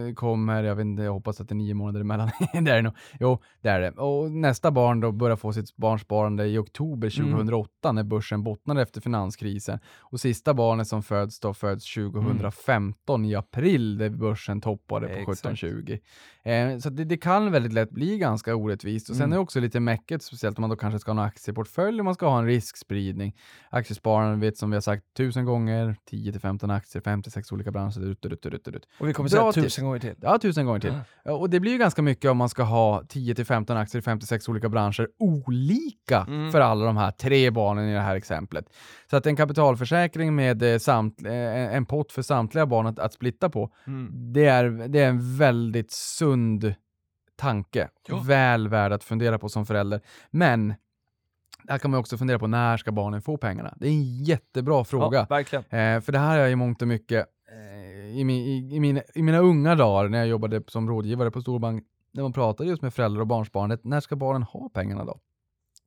eh, kommer, jag vet inte, jag hoppas att det är nio månader emellan. det är det nog. Jo, det är det. Och nästa barn då börjar få sitt barnsparande i oktober Mm. 2008 när börsen bottnade efter finanskrisen. Och sista barnet som föds då föds 2015 i april där börsen toppade på Exakt. 1720. Eh, så det, det kan väldigt lätt bli ganska orättvist. Och sen Mm. är det också lite mäcket, speciellt om man då kanske ska ha en aktieportfölj och man ska ha en riskspridning. Aktiesparande vet som vi har sagt tusen gånger, 10-15 aktier, 56 olika branscher branscher. Ut, ut, ut, ut. Och vi kommer Bra säga tusen gånger till. Ja, tusen gånger till. Ja, Och det blir ju ganska mycket om man ska ha 10-15 aktier i 56 olika branscher, olika Mm. för alla de här tre barnen i det här exemplet. Så att en kapitalförsäkring med eh, samt, eh, en pott för samtliga barn att, att splitta på, Mm. det är, det är en väldigt sund tanke. Ja. Väl värd att fundera på som förälder. Men där kan man också fundera på när ska barnen få pengarna? Det är en jättebra fråga. Ja. Eh, för det här är i mångt och mycket i, min, i, i, mina, i mina unga dagar när jag jobbade som rådgivare på storbank, när man pratade just med föräldrar och barnsbarnet, när ska barnen ha pengarna då?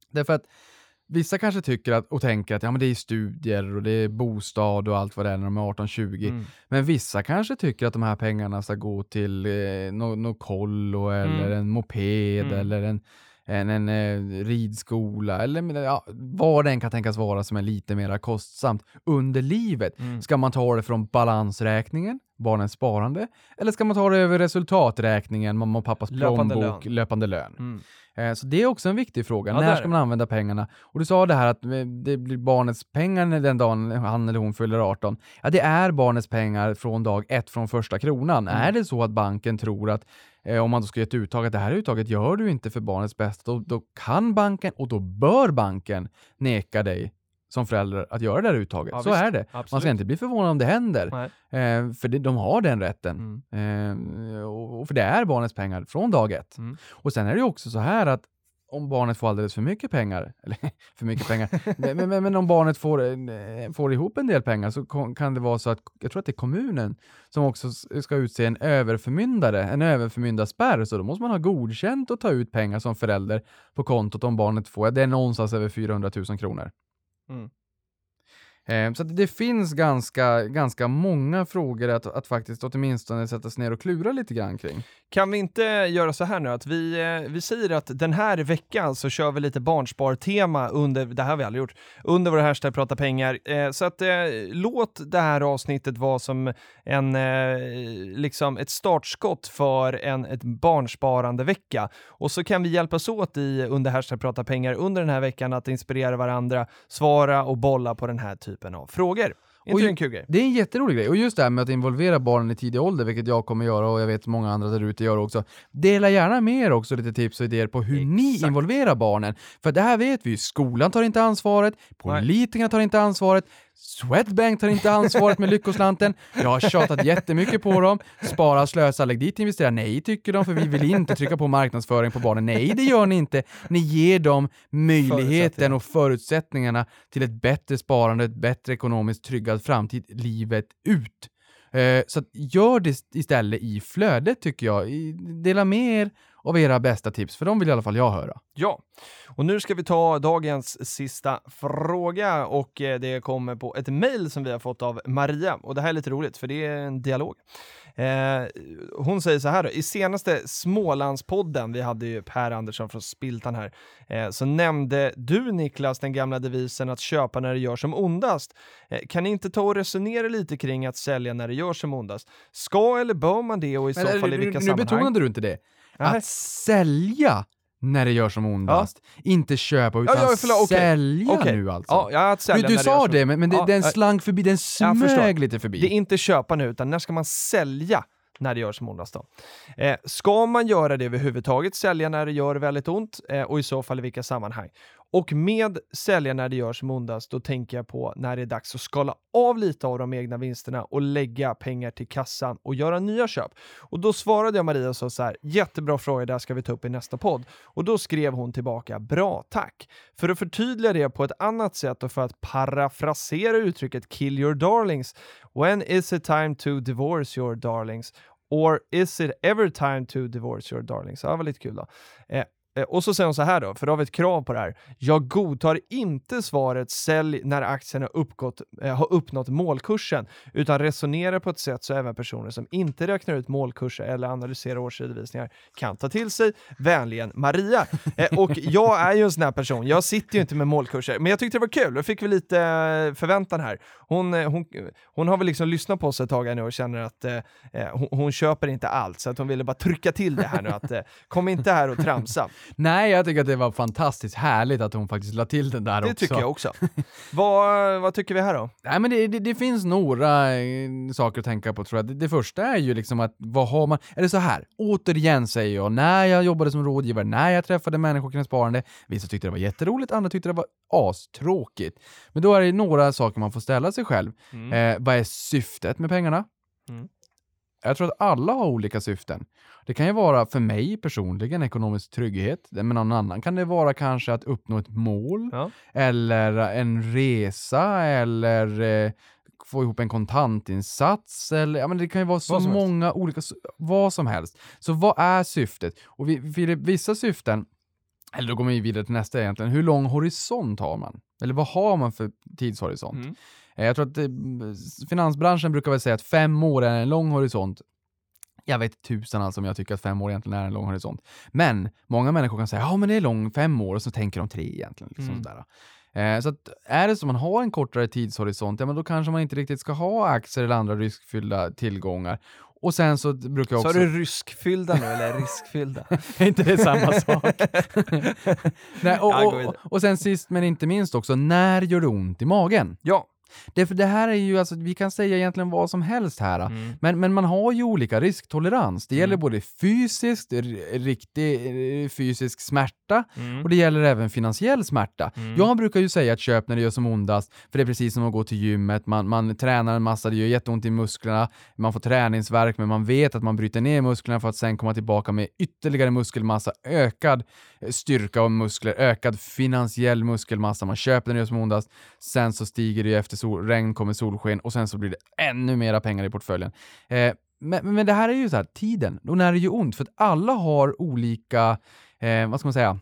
Därför att vissa kanske tycker att, och tänker att ja, men det är studier och det är bostad och allt vad det är när de är 18-20. Mm. Men vissa kanske tycker att de här pengarna ska gå till eh, något no kollo eller Mm. en moped Mm. eller en, en, en eh, ridskola eller ja, vad den kan tänkas vara som är lite mer kostsamt under livet. Mm. Ska man ta det från balansräkningen, barnens sparande, eller ska man ta det över resultaträkningen, mamma och pappas Löpande plånbok, lön. löpande lön? Mm. Eh, Så det är också en viktig fråga. Ja, när är ska man använda pengarna? Och du sa det här att eh, det blir barnets pengar den dagen han eller hon fyller 18. Ja, det är barnets pengar från dag ett, från första kronan. Mm. Är det så att banken tror att eh, om man då ska ge ett uttag, att det här uttaget gör du inte för barnets bästa, då, då kan banken och då bör banken neka dig som förälder att göra det här uttaget. Ja, så visst. är det. Man Absolut. ska inte bli förvånad om det händer, eh, för det, de har den rätten. Mm. Eh, och, och för det är barnets pengar från dag ett. Mm. Och sen är det också så här att om barnet får alldeles för mycket pengar, eller för mycket pengar, men, men, men om barnet får, eh, får ihop en del pengar så kan det vara så att, jag tror att det är kommunen som också ska utse en överförmyndare, en överförmyndarspärr, så då måste man ha godkänt att ta ut pengar som förälder på kontot om barnet får, det är någonstans över 400 000 kronor. Mm. Ehm, så att det finns ganska, ganska många frågor att, att faktiskt åtminstone sätta sig ner och klura lite grann kring. Kan vi inte göra så här nu att vi, eh, vi säger att den här veckan så kör vi lite barnspartema under, det här har vi aldrig gjort, under vår hashtag prata pengar. Eh, så att eh, låt det här avsnittet vara som en, liksom ett startskott för en ett barnsparande vecka. Och så kan vi hjälpas åt i under hashtag prata pengar under den här veckan att inspirera varandra, svara och bolla på den här typen av frågor. Inte Och det en kul grej? Det är en jätterolig grej. Och just det här med att involvera barnen i tidig ålder, vilket jag kommer göra och jag vet många andra där ute gör också. Dela gärna med er också lite tips och idéer på hur ni Exakt. involverar barnen. För det här vet vi ju, skolan tar inte ansvaret, politikerna tar inte ansvaret, Swedbank tar inte ansvaret med lyckoslanten. Jag har tjatat jättemycket på dem. Spara, slösa, lägg dit, investera. Nej, tycker de, för vi vill inte trycka på marknadsföring på barnen. Nej, det gör ni inte. Ni ger dem möjligheten och förutsättningarna till ett bättre sparande, ett bättre ekonomiskt tryggad framtid livet ut. Eh, så gör det istället i flödet tycker jag. Dela med er av era bästa tips, för de vill i alla fall jag höra. Ja, och nu ska vi ta dagens sista fråga och eh, det kommer på ett mejl som vi har fått av Maria och det här är lite roligt för det är en dialog. Eh, hon säger så här då, i senaste Smålandspodden, vi hade ju Per Andersson från Spiltan här, eh, så nämnde du Niklas den gamla devisen att köpa när det gör som ondast. Eh, kan ni inte ta och resonera lite kring att sälja när det gör som ondast? Ska eller bör man det och i så Men, fall i eh, vilka nu sammanhang? betonade du inte det. Nej. Att sälja när det gör som ondast. Inte köpa, utan ja, förlåt, okej. sälja Okej. nu alltså. Ja, ja, att sälja du du sa det, men, men det, Ja, den ja. slank förbi, den smög lite förbi. Det är inte köpa nu, utan när ska man sälja när det gör som ondast då? Eh, ska man göra det överhuvudtaget, sälja när det gör väldigt ont eh, och i så fall i vilka sammanhang? Och med sälja när det gör som ondast, då tänker jag på när det är dags att skala av lite av de egna vinsterna och lägga pengar till kassan och göra nya köp. Och då svarade jag Maria och sa så här, jättebra fråga, det här ska vi ta upp i nästa podd. Och då skrev hon tillbaka, bra, tack. För att förtydliga det på ett annat sätt och för att parafrasera uttrycket kill your darlings, when is it time to divorce your darlings? Or is it ever time to divorce your darlings? Ja, det var lite kul då. Eh, eh, och så säger hon så här då, för då har vi ett krav på det här. Jag godtar inte svaret sälj när aktien har, uppgått, eh, har uppnått målkursen, utan resonerar på ett sätt så även personer som inte räknar ut målkurser eller analyserar årsredovisningar kan ta till sig. Vänligen Maria. Eh, och jag är ju en sån här person, jag sitter ju inte med målkurser, men jag tyckte det var kul, då fick vi lite eh, förväntan här. Hon, eh, hon, hon har väl liksom lyssnat på oss ett tag nu och känner att eh, eh, hon, hon köper inte allt, så att hon ville bara trycka till det här nu att eh, kom inte här och tramsa. Nej, jag tycker att det var fantastiskt härligt att hon faktiskt la till den där Det också. tycker jag också. vad, vad tycker vi här då? Nej, men det, det, det finns några eh, saker att tänka på tror jag. Det, det första är ju liksom att vad har man, är det så här, återigen säger jag, när jag jobbade som rådgivare, när jag träffade människor kring sparande, vissa tyckte det var jätteroligt, andra tyckte det var astråkigt. Men då är det några saker man får ställa sig själv. Eh, vad är syftet med pengarna? Mm. Jag tror att alla har olika syften. Det kan ju vara för mig personligen ekonomisk trygghet, men någon annan kan det vara kanske att uppnå ett mål, Ja. eller en resa, eller eh, få ihop en kontantinsats, eller ja, men det kan ju vara så som helst. många olika, vad som helst. Så vad är syftet? Och vi, för vissa syften, eller då går man ju vidare till nästa egentligen, hur lång horisont har man? Eller vad har man för tidshorisont? Mm. Eh, Jag tror att eh, finansbranschen brukar väl säga att fem år är en lång horisont. Jag vet tusan alltså om jag tycker att fem år egentligen är en lång horisont. Men många människor kan säga ja men det är lång fem år och så tänker de tre egentligen. Liksom Mm. sådär. Eh, så att är det så man har en kortare tidshorisont, ja men då kanske man inte riktigt ska ha aktier eller andra riskfyllda tillgångar. Och sen så brukar jag Sa också... du ryskfyllda nu eller riskfyllda? Är inte det samma sak? Nej, och, och, vidare. och sen sist men inte minst också, när gör det ont i magen? ja. Det, för det här är ju, alltså, vi kan säga egentligen vad som helst här. Mm. Men, men man har ju olika risktolerans. Det gäller Mm. både fysiskt, riktig fysisk smärta Mm. och det gäller även finansiell smärta. Mm. Jag brukar ju säga att köp när det gör som ondast, för det är precis som att gå till gymmet, man, man tränar en massa, det gör jätteont i musklerna, man får träningsvärk, men man vet att man bryter ner musklerna för att sen komma tillbaka med ytterligare muskelmassa, ökad styrka och muskler, ökad finansiell muskelmassa. Man köper när det gör som ondast, sen så stiger det ju efter sol, regn kommer solsken och sen så blir det ännu mera pengar i portföljen. Eh, men, men det här är ju så här, tiden, och när det gör ont, för att alla har olika, eh, vad ska man säga,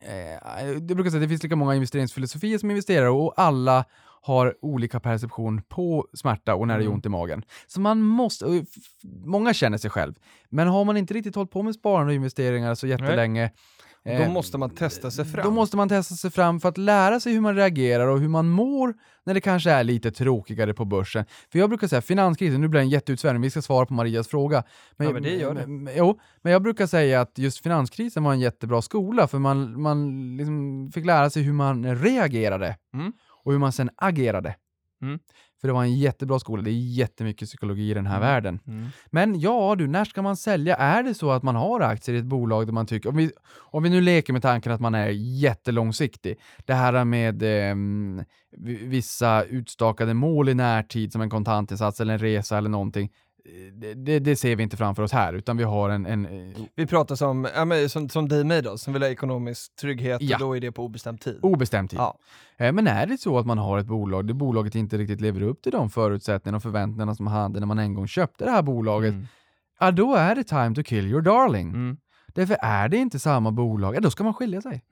eh, jag brukar säga att det finns lika många investeringsfilosofier som investerare och alla har olika perception på smärta och när det gör Mm. ont i magen. Så man måste, många känner sig själv, men har man inte riktigt hållit på med sparande och investeringar så jättelänge Då eh, måste man testa sig fram. då måste man testa sig fram för att lära sig hur man reagerar och hur man mår när det kanske är lite tråkigare på börsen. För jag brukar säga finanskrisen, nu blir det en jätteutsvävning, vi ska svara på Marias fråga. Ja, men det gör det. Men, jo, men jag brukar säga att just finanskrisen var en jättebra skola för man, man liksom fick lära sig hur man reagerade Mm. och hur man sen agerade. Mm. För det var en jättebra skola, det är jättemycket psykologi i den här världen. Mm. Men ja du, när ska man sälja? Är det så att man har aktier i ett bolag där man tycker, om vi, om vi nu leker med tanken att man är jättelångsiktig, det här med vi- vissa utstakade mål i närtid som en kontantinsats eller en resa eller någonting, eh, det, det, det ser vi inte framför oss här, utan vi har en, en Vi pratar som, ja, men, som, som dig då, som vill ha ekonomisk trygghet Ja. och då är det på obestämd tid. obestämd tid. Ja. Eh, Men är det så att man har ett bolag där bolaget inte riktigt lever upp till de förutsättningarna och förväntningarna som man hade när man en gång köpte det här bolaget, Mm. ja då är det time to kill your darling. Mm. Därför är det inte samma bolag, ja då ska man skilja sig.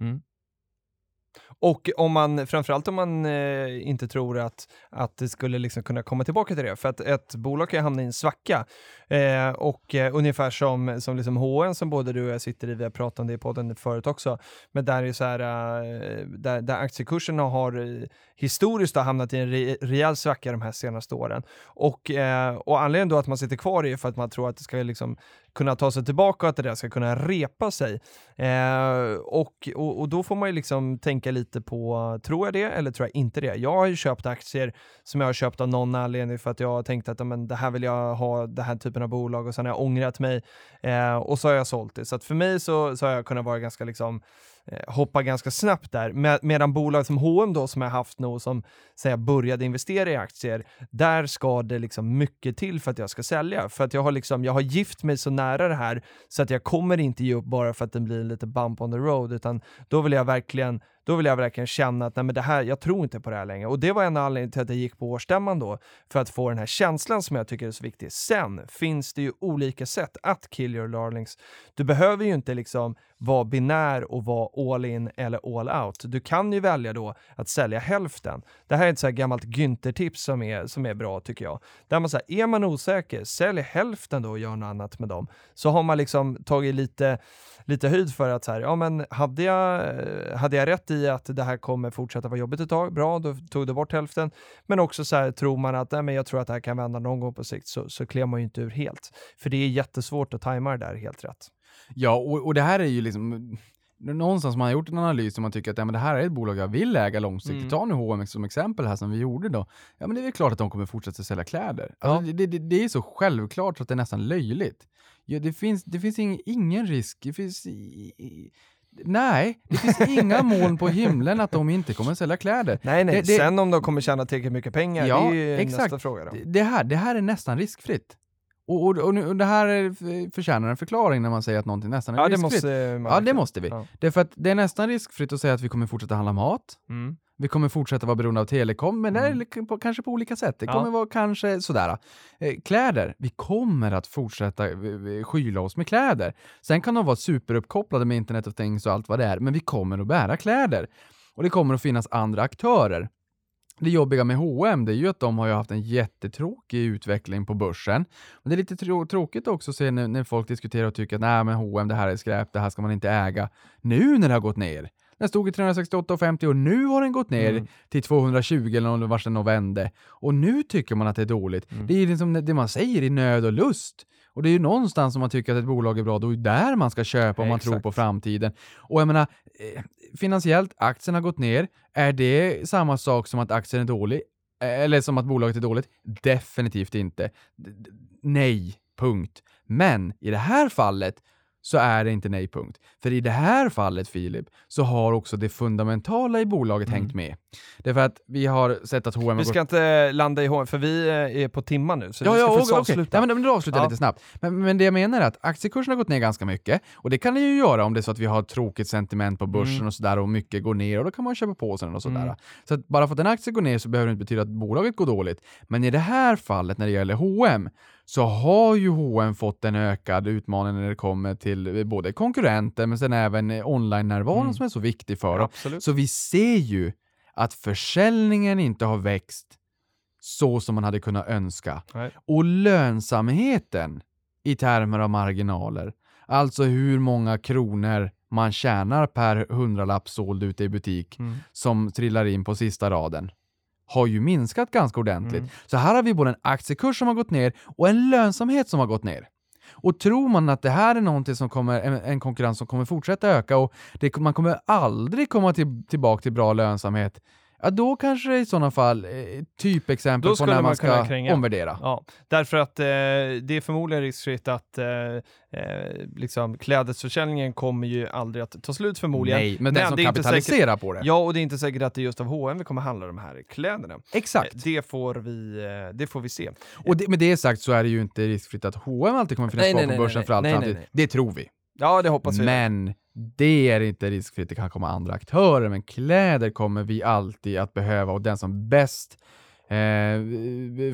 Och om man, framförallt om man eh, inte tror att, att det skulle liksom kunna komma tillbaka till det, för att ett bolag kan ju hamna i en svacka. Eh, och eh, ungefär som, som liksom HN som både du och jag sitter i, vi har pratat om det i podden förut också, men där är så här, eh, där, där aktiekurserna har eh, historiskt har hamnat i en re, rejäl svacka de här senaste åren. Och, eh, och anledningen då att man sitter kvar är för att man tror att det ska liksom kunna ta sig tillbaka och att det där ska kunna repa sig. Eh, och, och, och då får man ju liksom tänka lite på, tror jag det eller tror jag inte det? Jag har ju köpt aktier som jag har köpt av någon anledning för att jag har tänkt att amen, det här vill jag ha, den här typen av bolag och sen har jag ångrat mig eh, och så har jag sålt det. Så att för mig så, så har jag kunnat vara ganska liksom Eh, hoppa ganska snabbt där. Med, medan bolag som H&M då som jag haft nu och som säga, började investera i aktier, där ska det liksom mycket till för att jag ska sälja. För att jag har liksom, jag har gift mig så nära det här så att jag kommer inte ge upp bara för att det blir lite bump on the road, utan då vill jag verkligen då vill jag verkligen känna att nej, men det här, jag tror inte på det här längre. Och det var en anledning till att jag gick på årsstämman då, för att få den här känslan som jag tycker är så viktig. Sen finns det ju olika sätt att kill your darlings. Du behöver ju inte liksom vara binär och vara all in eller all out. Du kan ju välja då att sälja hälften. Det här är ett så här gammalt Günther-tips som är, som är bra tycker jag. Där man säger, är man osäker, sälj hälften då och gör något annat med dem. Så har man liksom tagit lite, lite höjd för att så här, ja men hade jag, hade jag rätt i att det här kommer fortsätta vara jobbigt ett tag, bra, då tog du bort hälften. Men också så här, tror man att nej, men jag tror att det här kan vända någon gång på sikt, så, så klär man ju inte ur helt. För det är jättesvårt att tajma det där helt rätt. Ja, och, och det här är ju liksom... någonstans man har gjort en analys och man tycker att ja, men det här är ett bolag jag vill äga långsiktigt. Mm. Ta nu H&M som exempel här som vi gjorde då. Ja men det är väl klart att de kommer fortsätta sälja kläder. Alltså, det, det, det är så självklart så att det är nästan löjligt. Ja, det finns, det finns ing, ingen risk. Det finns, i, i, nej, det finns inga moln på himlen att de inte kommer sälja kläder. Nej, nej. Det- det- Sen om de kommer tjäna tillräckligt mycket pengar, Ja, det är ju exakt. nästa fråga. Då. Det- Det här, det här är nästan riskfritt. Och, och, och, nu- och det här förtjänar en förklaring när man säger att någonting nästan är Ja, det riskfritt. måste man ja, det måste vi. Ja. Därför att det är nästan riskfritt att säga att vi kommer fortsätta handla mat. Mm. Vi kommer fortsätta vara beroende av telekom, men det är Mm. på, kanske på olika sätt. Det Ja. kommer vara kanske sådär. Eh, kläder, vi kommer att fortsätta eh, eh, skyla oss med kläder. Sen kan de vara superuppkopplade med internet of things och allt vad det är, men vi kommer att bära kläder. Och det kommer att finnas andra aktörer. Det jobbiga med H&M det är ju att de har haft en jättetråkig utveckling på börsen. Men det är lite trå- tråkigt också att se när, när folk diskuterar och tycker att nej men H&M det här är skräp, det här ska man inte äga. Nu när det har gått ner. Den stod i 368,50 och nu har den gått ner Mm. till 220 eller vars den vände. Och nu tycker man att det är dåligt. Mm. Det är liksom det man säger i nöd och lust. Och det är ju någonstans som man tycker att ett bolag är bra, då är det där man ska köpa om man tror Exakt. på framtiden. Och jag menar, eh, finansiellt, aktien har gått ner. Är det samma sak som att aktien är dålig? Eller som att bolaget är dåligt? Definitivt inte. Nej, punkt. Men i det här fallet så är det inte nej, punkt. För i det här fallet, Filip, så har också det fundamentala i bolaget Mm. hängt med. Därför att vi har sett att H&M Vi ska inte landa i H&M för vi är på timmar nu, så Ja, vi ska ja, faktiskt okej, avsluta. Ja, men, du avslutar Ja. lite snabbt. Men, men det jag menar är att aktiekursen har gått ner ganska mycket och det kan det ju göra om det är så att vi har tråkigt sentiment på börsen Mm. och sådär och mycket går ner och då kan man köpa på sig den och sådär. Mm. Så att bara för att en aktie går ner så behöver det inte betyda att bolaget går dåligt. Men i det här fallet när det gäller H&M så har ju H&M fått en ökad utmaning när det kommer till både konkurrenter men sen även online-närvaron Mm. som är så viktig för dem. Absolut. Så vi ser ju att försäljningen inte har växt så som man hade kunnat önska. Nej. Och lönsamheten i termer av marginaler, alltså hur många kronor man tjänar per hundralapp såld ute i butik Mm. som trillar in på sista raden, har ju minskat ganska ordentligt. Mm. Så här har vi både en aktiekurs som har gått ner och en lönsamhet som har gått ner. Och tror man att det här är någonting som kommer, en, en konkurrens som kommer fortsätta öka och det, man kommer aldrig komma till, tillbaka till bra lönsamhet, ja då kanske det i sådana fall eh, typexempel på när man man ska kränga. omvärdera. Ja, därför att eh, det är förmodligen riskfritt att eh, eh, liksom, klädesförsäljningen kommer ju aldrig att ta slut förmodligen. Nej, men den som det kapitaliserar på det. Ja, och det är inte säkert att det är just av H&M vi kommer handla de här kläderna. Exakt. Eh, Det får vi, eh, det får vi se. Och det, med det sagt så är det ju inte riskfritt att H&M alltid kommer finnas Nej, kvar nej, på nej, börsen nej, för all framtid. Det tror vi. Ja, det hoppas vi. Men det är inte riskfritt. Det kan komma andra aktörer, men kläder kommer vi alltid att behöva och den som bäst eh,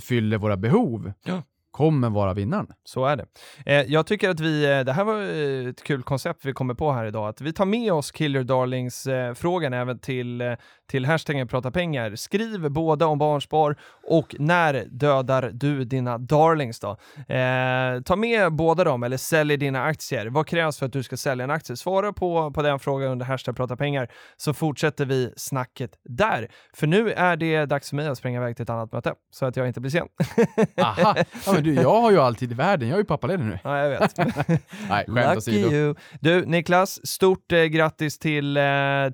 fyller våra behov Ja. kommer vara vinnaren. Så är det. Eh, jag tycker att vi, eh, det här var eh, ett kul koncept vi kommer på här idag, att vi tar med oss Killer Darlings-frågan även till, eh, till hashtaggen prata pengar. Skriv båda om barnspar och när dödar du dina darlings då? Eh, ta med båda dem eller sälj dina aktier. Vad krävs för att du ska sälja en aktie? Svara på, på den frågan under hashtag prata pengar så fortsätter vi snacket där. För nu är det dags för mig att springa iväg till ett annat möte så att jag inte blir sen. Aha! Ja, men du, jag har ju alltid i världen. Jag är ju pappaledig nu. ja, jag vet. Nej, skämt åsido. Du, Niklas, stort eh, grattis till, eh,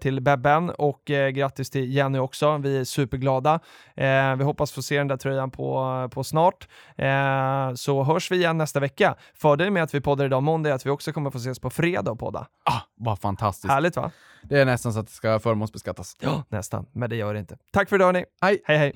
till Bebben och eh, grattis till Jenny också. Vi är superglada. Eh, vi hoppas få se den där tröjan på, på snart. Eh, så hörs vi igen nästa vecka. Fördelen med att vi poddar idag måndag är att vi också kommer få ses på fredag och podda. Ah, vad fantastiskt. Härligt va? Det är nästan så att det ska förmånsbeskattas. Ja, nästan. Men det gör det inte. Tack för idag hörni. Hej! Hej hej.